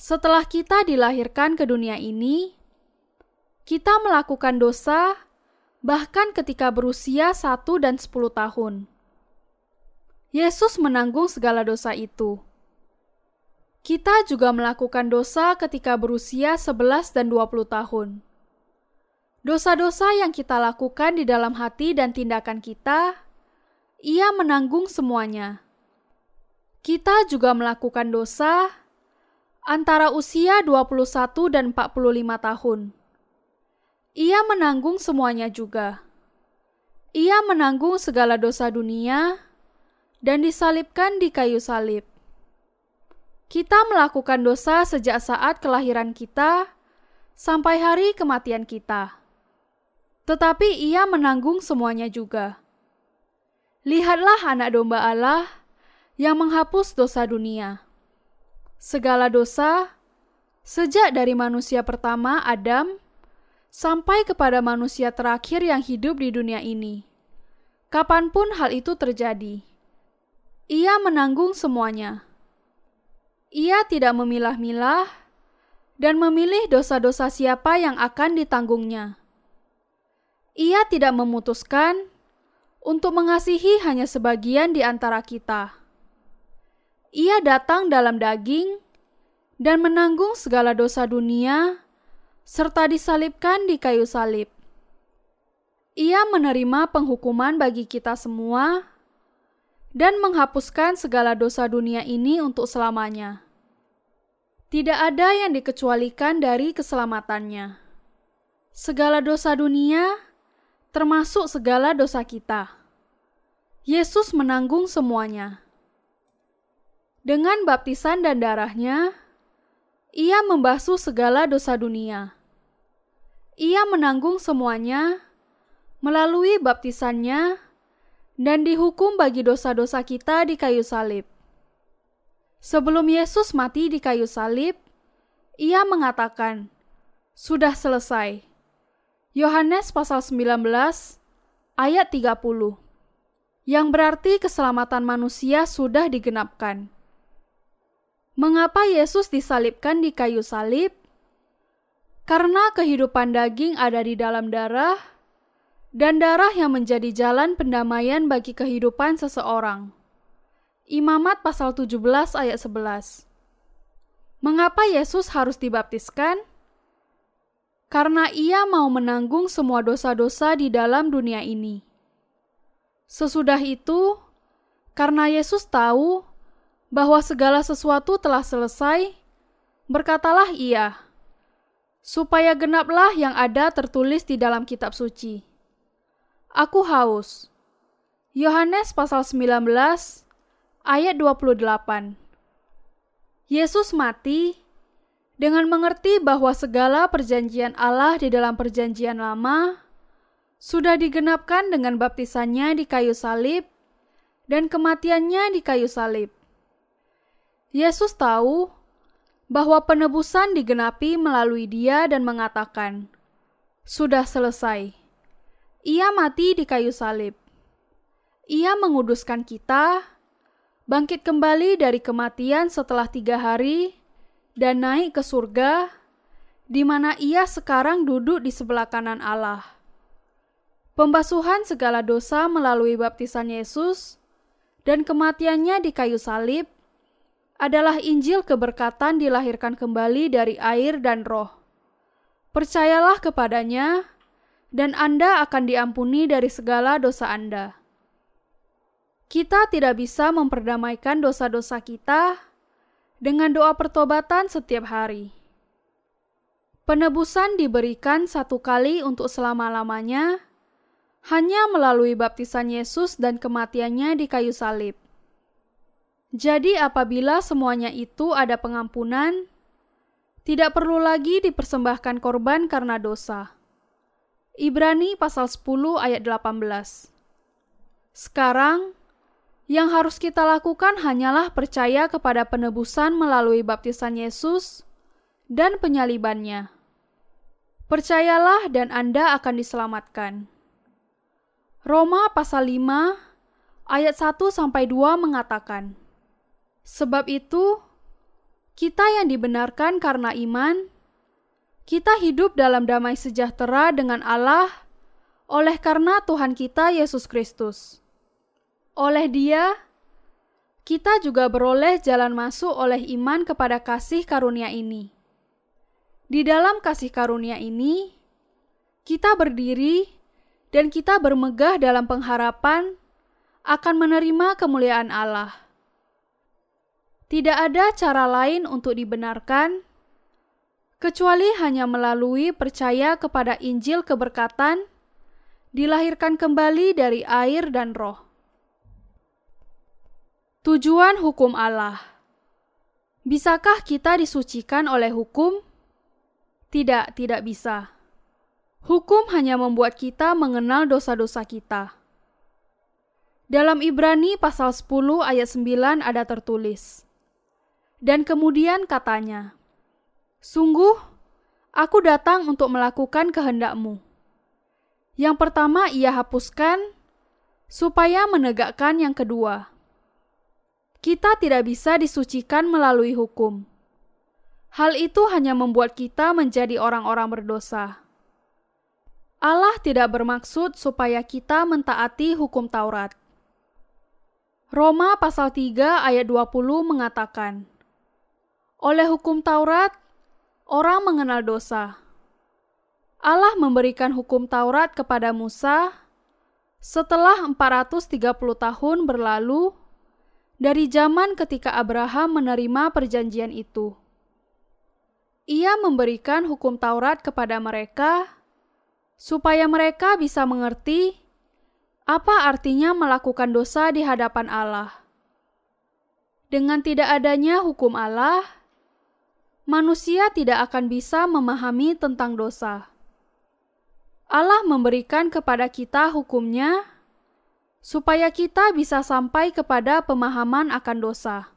Setelah kita dilahirkan ke dunia ini, kita melakukan dosa bahkan ketika berusia satu dan sepuluh tahun. Yesus menanggung segala dosa itu. Kita juga melakukan dosa ketika berusia 11 dan 20 tahun. Dosa-dosa yang kita lakukan di dalam hati dan tindakan kita, ia menanggung semuanya. Kita juga melakukan dosa antara usia 21 dan 45 tahun. Ia menanggung semuanya juga. Ia menanggung segala dosa dunia dan disalibkan di kayu salib. Kita melakukan dosa sejak saat kelahiran kita sampai hari kematian kita. Tetapi ia menanggung semuanya juga. Lihatlah anak domba Allah yang menghapus dosa dunia segala dosa sejak dari manusia pertama Adam sampai kepada manusia terakhir yang hidup di dunia ini. Kapan pun hal itu terjadi, ia menanggung semuanya. Ia tidak memilah-milah dan memilih dosa-dosa siapa yang akan ditanggungnya. Ia tidak memutuskan untuk mengasihi hanya sebagian di antara kita ia datang dalam daging dan menanggung segala dosa dunia, serta disalibkan di kayu salib. Ia menerima penghukuman bagi kita semua dan menghapuskan segala dosa dunia ini untuk selamanya. Tidak ada yang dikecualikan dari keselamatannya. Segala dosa dunia, termasuk segala dosa kita. Yesus menanggung semuanya. Dengan baptisan dan darahnya, ia membasuh segala dosa dunia. Ia menanggung semuanya melalui baptisannya dan dihukum bagi dosa-dosa kita di kayu salib. Sebelum Yesus mati di kayu salib, ia mengatakan, "Sudah selesai." Yohanes pasal 19 ayat 30. Yang berarti keselamatan manusia sudah digenapkan. Mengapa Yesus disalibkan di kayu salib? Karena kehidupan daging ada di dalam darah, dan darah yang menjadi jalan pendamaian bagi kehidupan seseorang. Imamat pasal 17 ayat 11 Mengapa Yesus harus dibaptiskan? Karena ia mau menanggung semua dosa-dosa di dalam dunia ini. Sesudah itu, karena Yesus tahu bahwa segala sesuatu telah selesai, berkatalah ia, supaya genaplah yang ada tertulis di dalam kitab suci. Aku haus. Yohanes pasal 19 ayat 28. Yesus mati dengan mengerti bahwa segala perjanjian Allah di dalam perjanjian lama sudah digenapkan dengan baptisannya di kayu salib dan kematiannya di kayu salib. Yesus tahu bahwa penebusan digenapi melalui Dia dan mengatakan, "Sudah selesai." Ia mati di kayu salib. Ia menguduskan kita, bangkit kembali dari kematian setelah tiga hari, dan naik ke surga, di mana ia sekarang duduk di sebelah kanan Allah. Pembasuhan segala dosa melalui baptisan Yesus dan kematiannya di kayu salib adalah Injil keberkatan dilahirkan kembali dari air dan roh. Percayalah kepadanya, dan Anda akan diampuni dari segala dosa Anda. Kita tidak bisa memperdamaikan dosa-dosa kita dengan doa pertobatan setiap hari. Penebusan diberikan satu kali untuk selama-lamanya, hanya melalui baptisan Yesus dan kematiannya di kayu salib. Jadi, apabila semuanya itu ada pengampunan, tidak perlu lagi dipersembahkan korban karena dosa. Ibrani pasal 10 ayat 18. Sekarang, yang harus kita lakukan hanyalah percaya kepada penebusan melalui baptisan Yesus dan penyalibannya. Percayalah dan Anda akan diselamatkan. Roma pasal 5 ayat 1 sampai 2 mengatakan, Sebab itu, kita yang dibenarkan karena iman, kita hidup dalam damai sejahtera dengan Allah oleh karena Tuhan kita Yesus Kristus. Oleh Dia, kita juga beroleh jalan masuk oleh iman kepada kasih karunia ini. Di dalam kasih karunia ini, kita berdiri dan kita bermegah dalam pengharapan akan menerima kemuliaan Allah. Tidak ada cara lain untuk dibenarkan kecuali hanya melalui percaya kepada Injil keberkatan, dilahirkan kembali dari air dan roh. Tujuan hukum Allah. Bisakah kita disucikan oleh hukum? Tidak, tidak bisa. Hukum hanya membuat kita mengenal dosa-dosa kita. Dalam Ibrani pasal 10 ayat 9 ada tertulis, dan kemudian katanya, Sungguh, aku datang untuk melakukan kehendakmu. Yang pertama ia hapuskan, supaya menegakkan yang kedua. Kita tidak bisa disucikan melalui hukum. Hal itu hanya membuat kita menjadi orang-orang berdosa. Allah tidak bermaksud supaya kita mentaati hukum Taurat. Roma pasal 3 ayat 20 mengatakan, oleh hukum Taurat, orang mengenal dosa. Allah memberikan hukum Taurat kepada Musa setelah 430 tahun berlalu dari zaman ketika Abraham menerima perjanjian itu. Ia memberikan hukum Taurat kepada mereka supaya mereka bisa mengerti apa artinya melakukan dosa di hadapan Allah. Dengan tidak adanya hukum Allah, manusia tidak akan bisa memahami tentang dosa. Allah memberikan kepada kita hukumnya supaya kita bisa sampai kepada pemahaman akan dosa.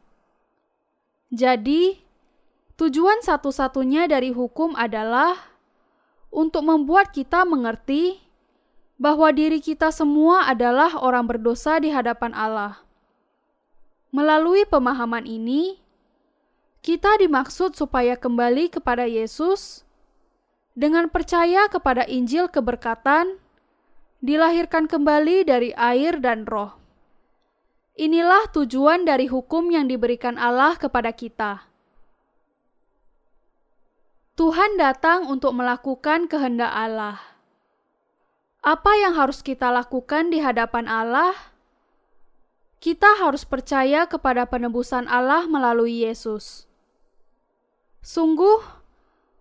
Jadi, tujuan satu-satunya dari hukum adalah untuk membuat kita mengerti bahwa diri kita semua adalah orang berdosa di hadapan Allah. Melalui pemahaman ini, kita dimaksud supaya kembali kepada Yesus dengan percaya kepada Injil keberkatan, dilahirkan kembali dari air dan roh. Inilah tujuan dari hukum yang diberikan Allah kepada kita. Tuhan datang untuk melakukan kehendak Allah. Apa yang harus kita lakukan di hadapan Allah? Kita harus percaya kepada penebusan Allah melalui Yesus. Sungguh,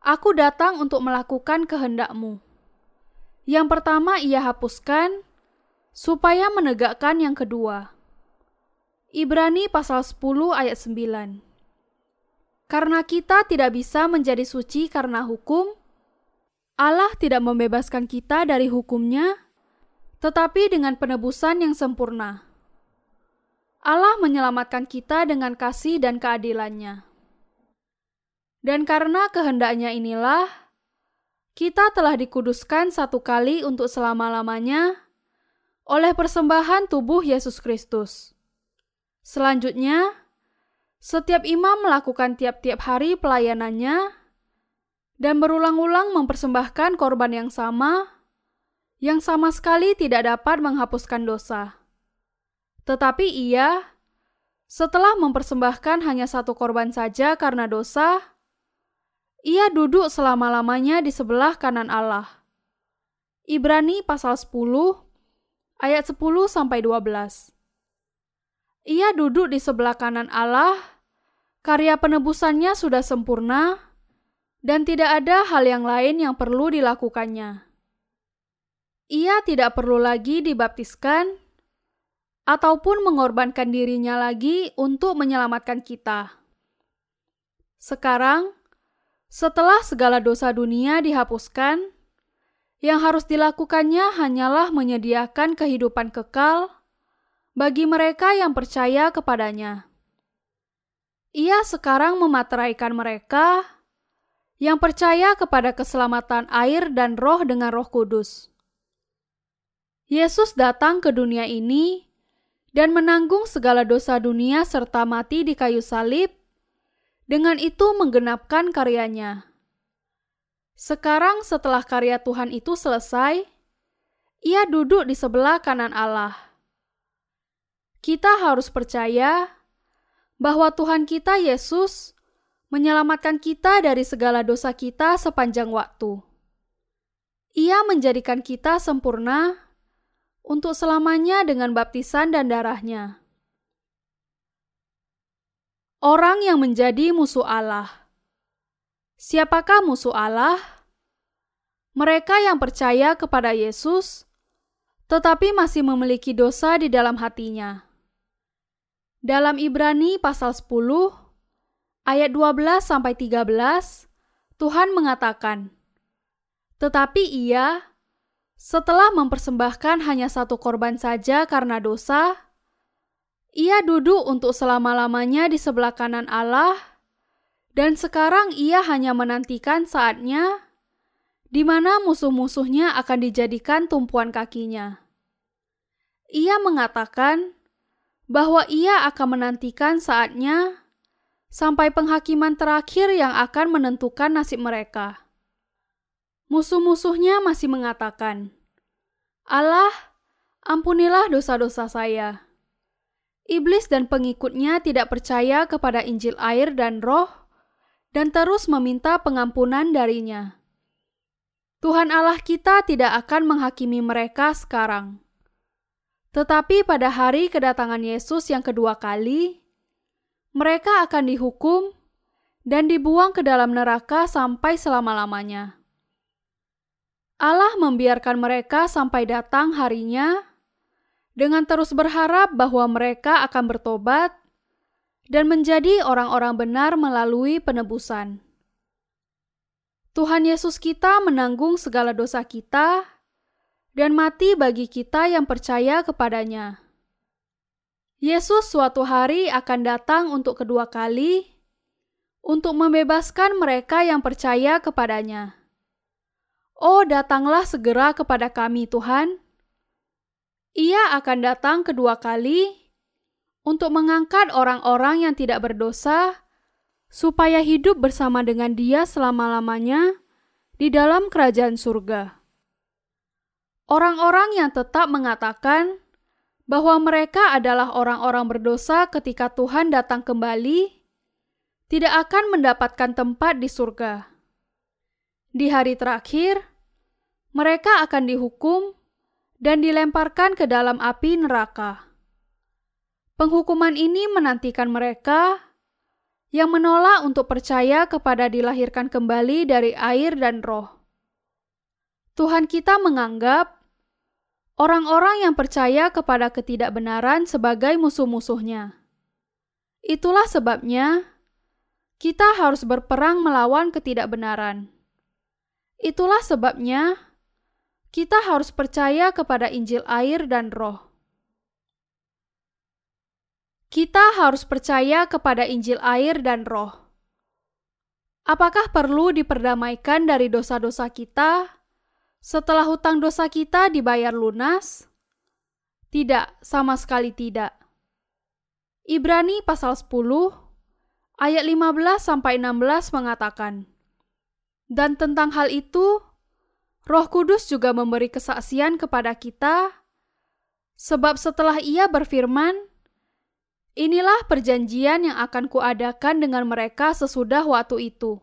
aku datang untuk melakukan kehendakmu. Yang pertama ia hapuskan, supaya menegakkan yang kedua. Ibrani pasal 10 ayat 9 Karena kita tidak bisa menjadi suci karena hukum, Allah tidak membebaskan kita dari hukumnya, tetapi dengan penebusan yang sempurna. Allah menyelamatkan kita dengan kasih dan keadilannya. Dan karena kehendaknya inilah, kita telah dikuduskan satu kali untuk selama-lamanya oleh persembahan tubuh Yesus Kristus. Selanjutnya, setiap imam melakukan tiap-tiap hari pelayanannya dan berulang-ulang mempersembahkan korban yang sama, yang sama sekali tidak dapat menghapuskan dosa. Tetapi ia, Setelah mempersembahkan hanya satu korban saja karena dosa, ia duduk selama-lamanya di sebelah kanan Allah. Ibrani pasal 10 ayat 10 sampai 12. Ia duduk di sebelah kanan Allah, karya penebusannya sudah sempurna dan tidak ada hal yang lain yang perlu dilakukannya. Ia tidak perlu lagi dibaptiskan ataupun mengorbankan dirinya lagi untuk menyelamatkan kita. Sekarang, setelah segala dosa dunia dihapuskan, yang harus dilakukannya hanyalah menyediakan kehidupan kekal bagi mereka yang percaya kepadanya. Ia sekarang memateraikan mereka yang percaya kepada keselamatan air dan roh dengan roh kudus. Yesus datang ke dunia ini dan menanggung segala dosa dunia serta mati di kayu salib, dengan itu menggenapkan karyanya. Sekarang setelah karya Tuhan itu selesai, ia duduk di sebelah kanan Allah. Kita harus percaya bahwa Tuhan kita Yesus menyelamatkan kita dari segala dosa kita sepanjang waktu. Ia menjadikan kita sempurna untuk selamanya dengan baptisan dan darahnya. Orang yang menjadi musuh Allah. Siapakah musuh Allah? Mereka yang percaya kepada Yesus, tetapi masih memiliki dosa di dalam hatinya. Dalam Ibrani pasal 10 ayat 12 sampai 13, Tuhan mengatakan, "Tetapi ia setelah mempersembahkan hanya satu korban saja karena dosa, ia duduk untuk selama-lamanya di sebelah kanan Allah, dan sekarang ia hanya menantikan saatnya di mana musuh-musuhnya akan dijadikan tumpuan kakinya. Ia mengatakan bahwa ia akan menantikan saatnya sampai penghakiman terakhir yang akan menentukan nasib mereka. Musuh-musuhnya masih mengatakan, Allah, ampunilah dosa-dosa saya. Iblis dan pengikutnya tidak percaya kepada Injil air dan roh dan terus meminta pengampunan darinya. Tuhan Allah kita tidak akan menghakimi mereka sekarang. Tetapi pada hari kedatangan Yesus yang kedua kali, mereka akan dihukum dan dibuang ke dalam neraka sampai selama-lamanya. Allah membiarkan mereka sampai datang harinya dengan terus berharap bahwa mereka akan bertobat dan menjadi orang-orang benar melalui penebusan. Tuhan Yesus kita menanggung segala dosa kita dan mati bagi kita yang percaya kepadanya. Yesus suatu hari akan datang untuk kedua kali untuk membebaskan mereka yang percaya kepadanya. Oh, datanglah segera kepada kami, Tuhan. Ia akan datang kedua kali untuk mengangkat orang-orang yang tidak berdosa, supaya hidup bersama dengan Dia selama-lamanya di dalam kerajaan surga. Orang-orang yang tetap mengatakan bahwa mereka adalah orang-orang berdosa ketika Tuhan datang kembali, tidak akan mendapatkan tempat di surga. Di hari terakhir, mereka akan dihukum dan dilemparkan ke dalam api neraka. Penghukuman ini menantikan mereka yang menolak untuk percaya kepada dilahirkan kembali dari air dan roh. Tuhan kita menganggap orang-orang yang percaya kepada ketidakbenaran sebagai musuh-musuhnya. Itulah sebabnya kita harus berperang melawan ketidakbenaran. Itulah sebabnya kita harus percaya kepada Injil air dan Roh. Kita harus percaya kepada Injil air dan Roh. Apakah perlu diperdamaikan dari dosa-dosa kita setelah hutang dosa kita dibayar lunas? Tidak, sama sekali tidak. Ibrani pasal 10 ayat 15 sampai 16 mengatakan, dan tentang hal itu, Roh Kudus juga memberi kesaksian kepada kita, sebab setelah Ia berfirman, Inilah perjanjian yang akan kuadakan dengan mereka sesudah waktu itu.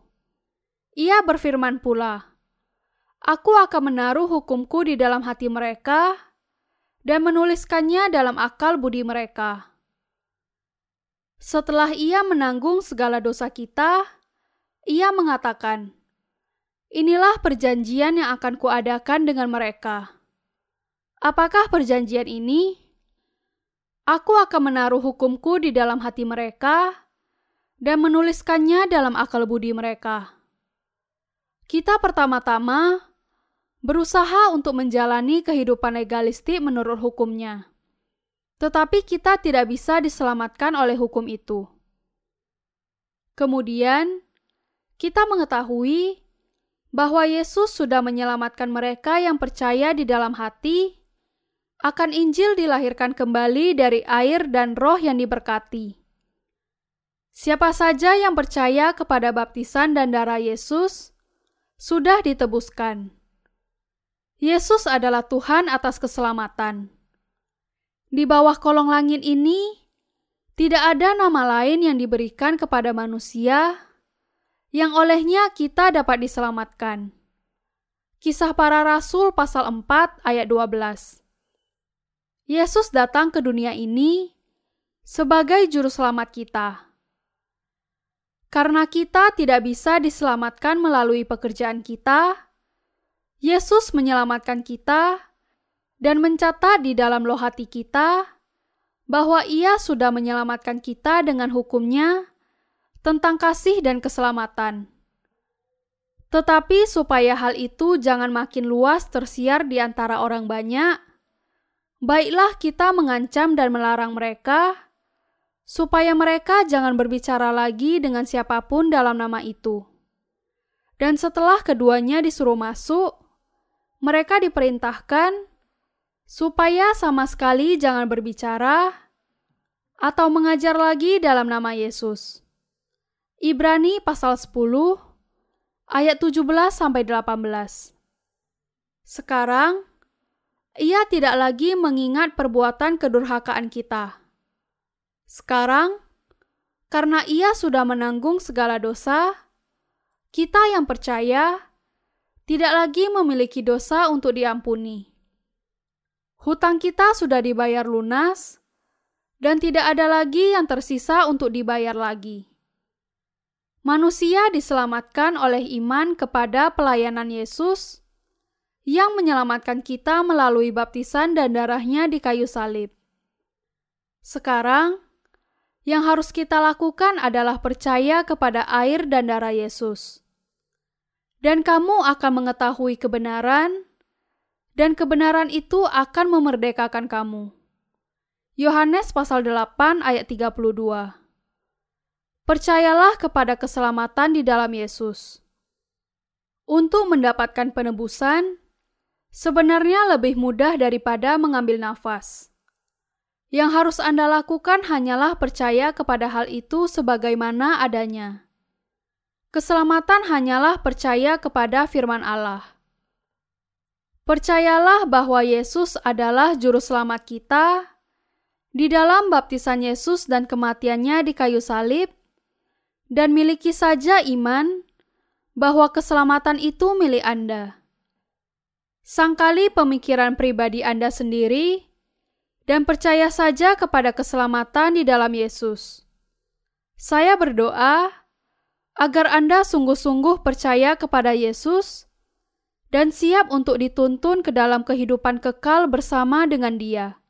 Ia berfirman pula, Aku akan menaruh hukumku di dalam hati mereka dan menuliskannya dalam akal budi mereka. Setelah ia menanggung segala dosa kita, ia mengatakan, Inilah perjanjian yang akan kuadakan dengan mereka. Apakah perjanjian ini? Aku akan menaruh hukumku di dalam hati mereka dan menuliskannya dalam akal budi mereka. Kita pertama-tama berusaha untuk menjalani kehidupan legalistik menurut hukumnya. Tetapi kita tidak bisa diselamatkan oleh hukum itu. Kemudian, kita mengetahui bahwa Yesus sudah menyelamatkan mereka yang percaya di dalam hati akan Injil dilahirkan kembali dari air dan roh yang diberkati. Siapa saja yang percaya kepada baptisan dan darah Yesus sudah ditebuskan. Yesus adalah Tuhan atas keselamatan. Di bawah kolong langit ini, tidak ada nama lain yang diberikan kepada manusia yang olehnya kita dapat diselamatkan. Kisah para Rasul pasal 4 ayat 12 Yesus datang ke dunia ini sebagai juru selamat kita. Karena kita tidak bisa diselamatkan melalui pekerjaan kita, Yesus menyelamatkan kita dan mencatat di dalam loh hati kita bahwa Ia sudah menyelamatkan kita dengan hukumnya tentang kasih dan keselamatan. Tetapi supaya hal itu jangan makin luas tersiar di antara orang banyak, baiklah kita mengancam dan melarang mereka, supaya mereka jangan berbicara lagi dengan siapa pun dalam nama itu. Dan setelah keduanya disuruh masuk, mereka diperintahkan supaya sama sekali jangan berbicara atau mengajar lagi dalam nama Yesus. Ibrani pasal 10 ayat 17 sampai 18. Sekarang ia tidak lagi mengingat perbuatan kedurhakaan kita. Sekarang, karena ia sudah menanggung segala dosa, kita yang percaya tidak lagi memiliki dosa untuk diampuni. Hutang kita sudah dibayar lunas, dan tidak ada lagi yang tersisa untuk dibayar lagi. Manusia diselamatkan oleh iman kepada pelayanan Yesus yang menyelamatkan kita melalui baptisan dan darahnya di kayu salib. Sekarang, yang harus kita lakukan adalah percaya kepada air dan darah Yesus. Dan kamu akan mengetahui kebenaran, dan kebenaran itu akan memerdekakan kamu. Yohanes pasal 8 ayat 32 Percayalah kepada keselamatan di dalam Yesus. Untuk mendapatkan penebusan, sebenarnya lebih mudah daripada mengambil nafas. Yang harus Anda lakukan hanyalah percaya kepada hal itu sebagaimana adanya. Keselamatan hanyalah percaya kepada firman Allah. Percayalah bahwa Yesus adalah juru selamat kita di dalam baptisan Yesus dan kematiannya di kayu salib, dan miliki saja iman bahwa keselamatan itu milik Anda sangkali pemikiran pribadi Anda sendiri, dan percaya saja kepada keselamatan di dalam Yesus. Saya berdoa agar Anda sungguh-sungguh percaya kepada Yesus dan siap untuk dituntun ke dalam kehidupan kekal bersama dengan Dia.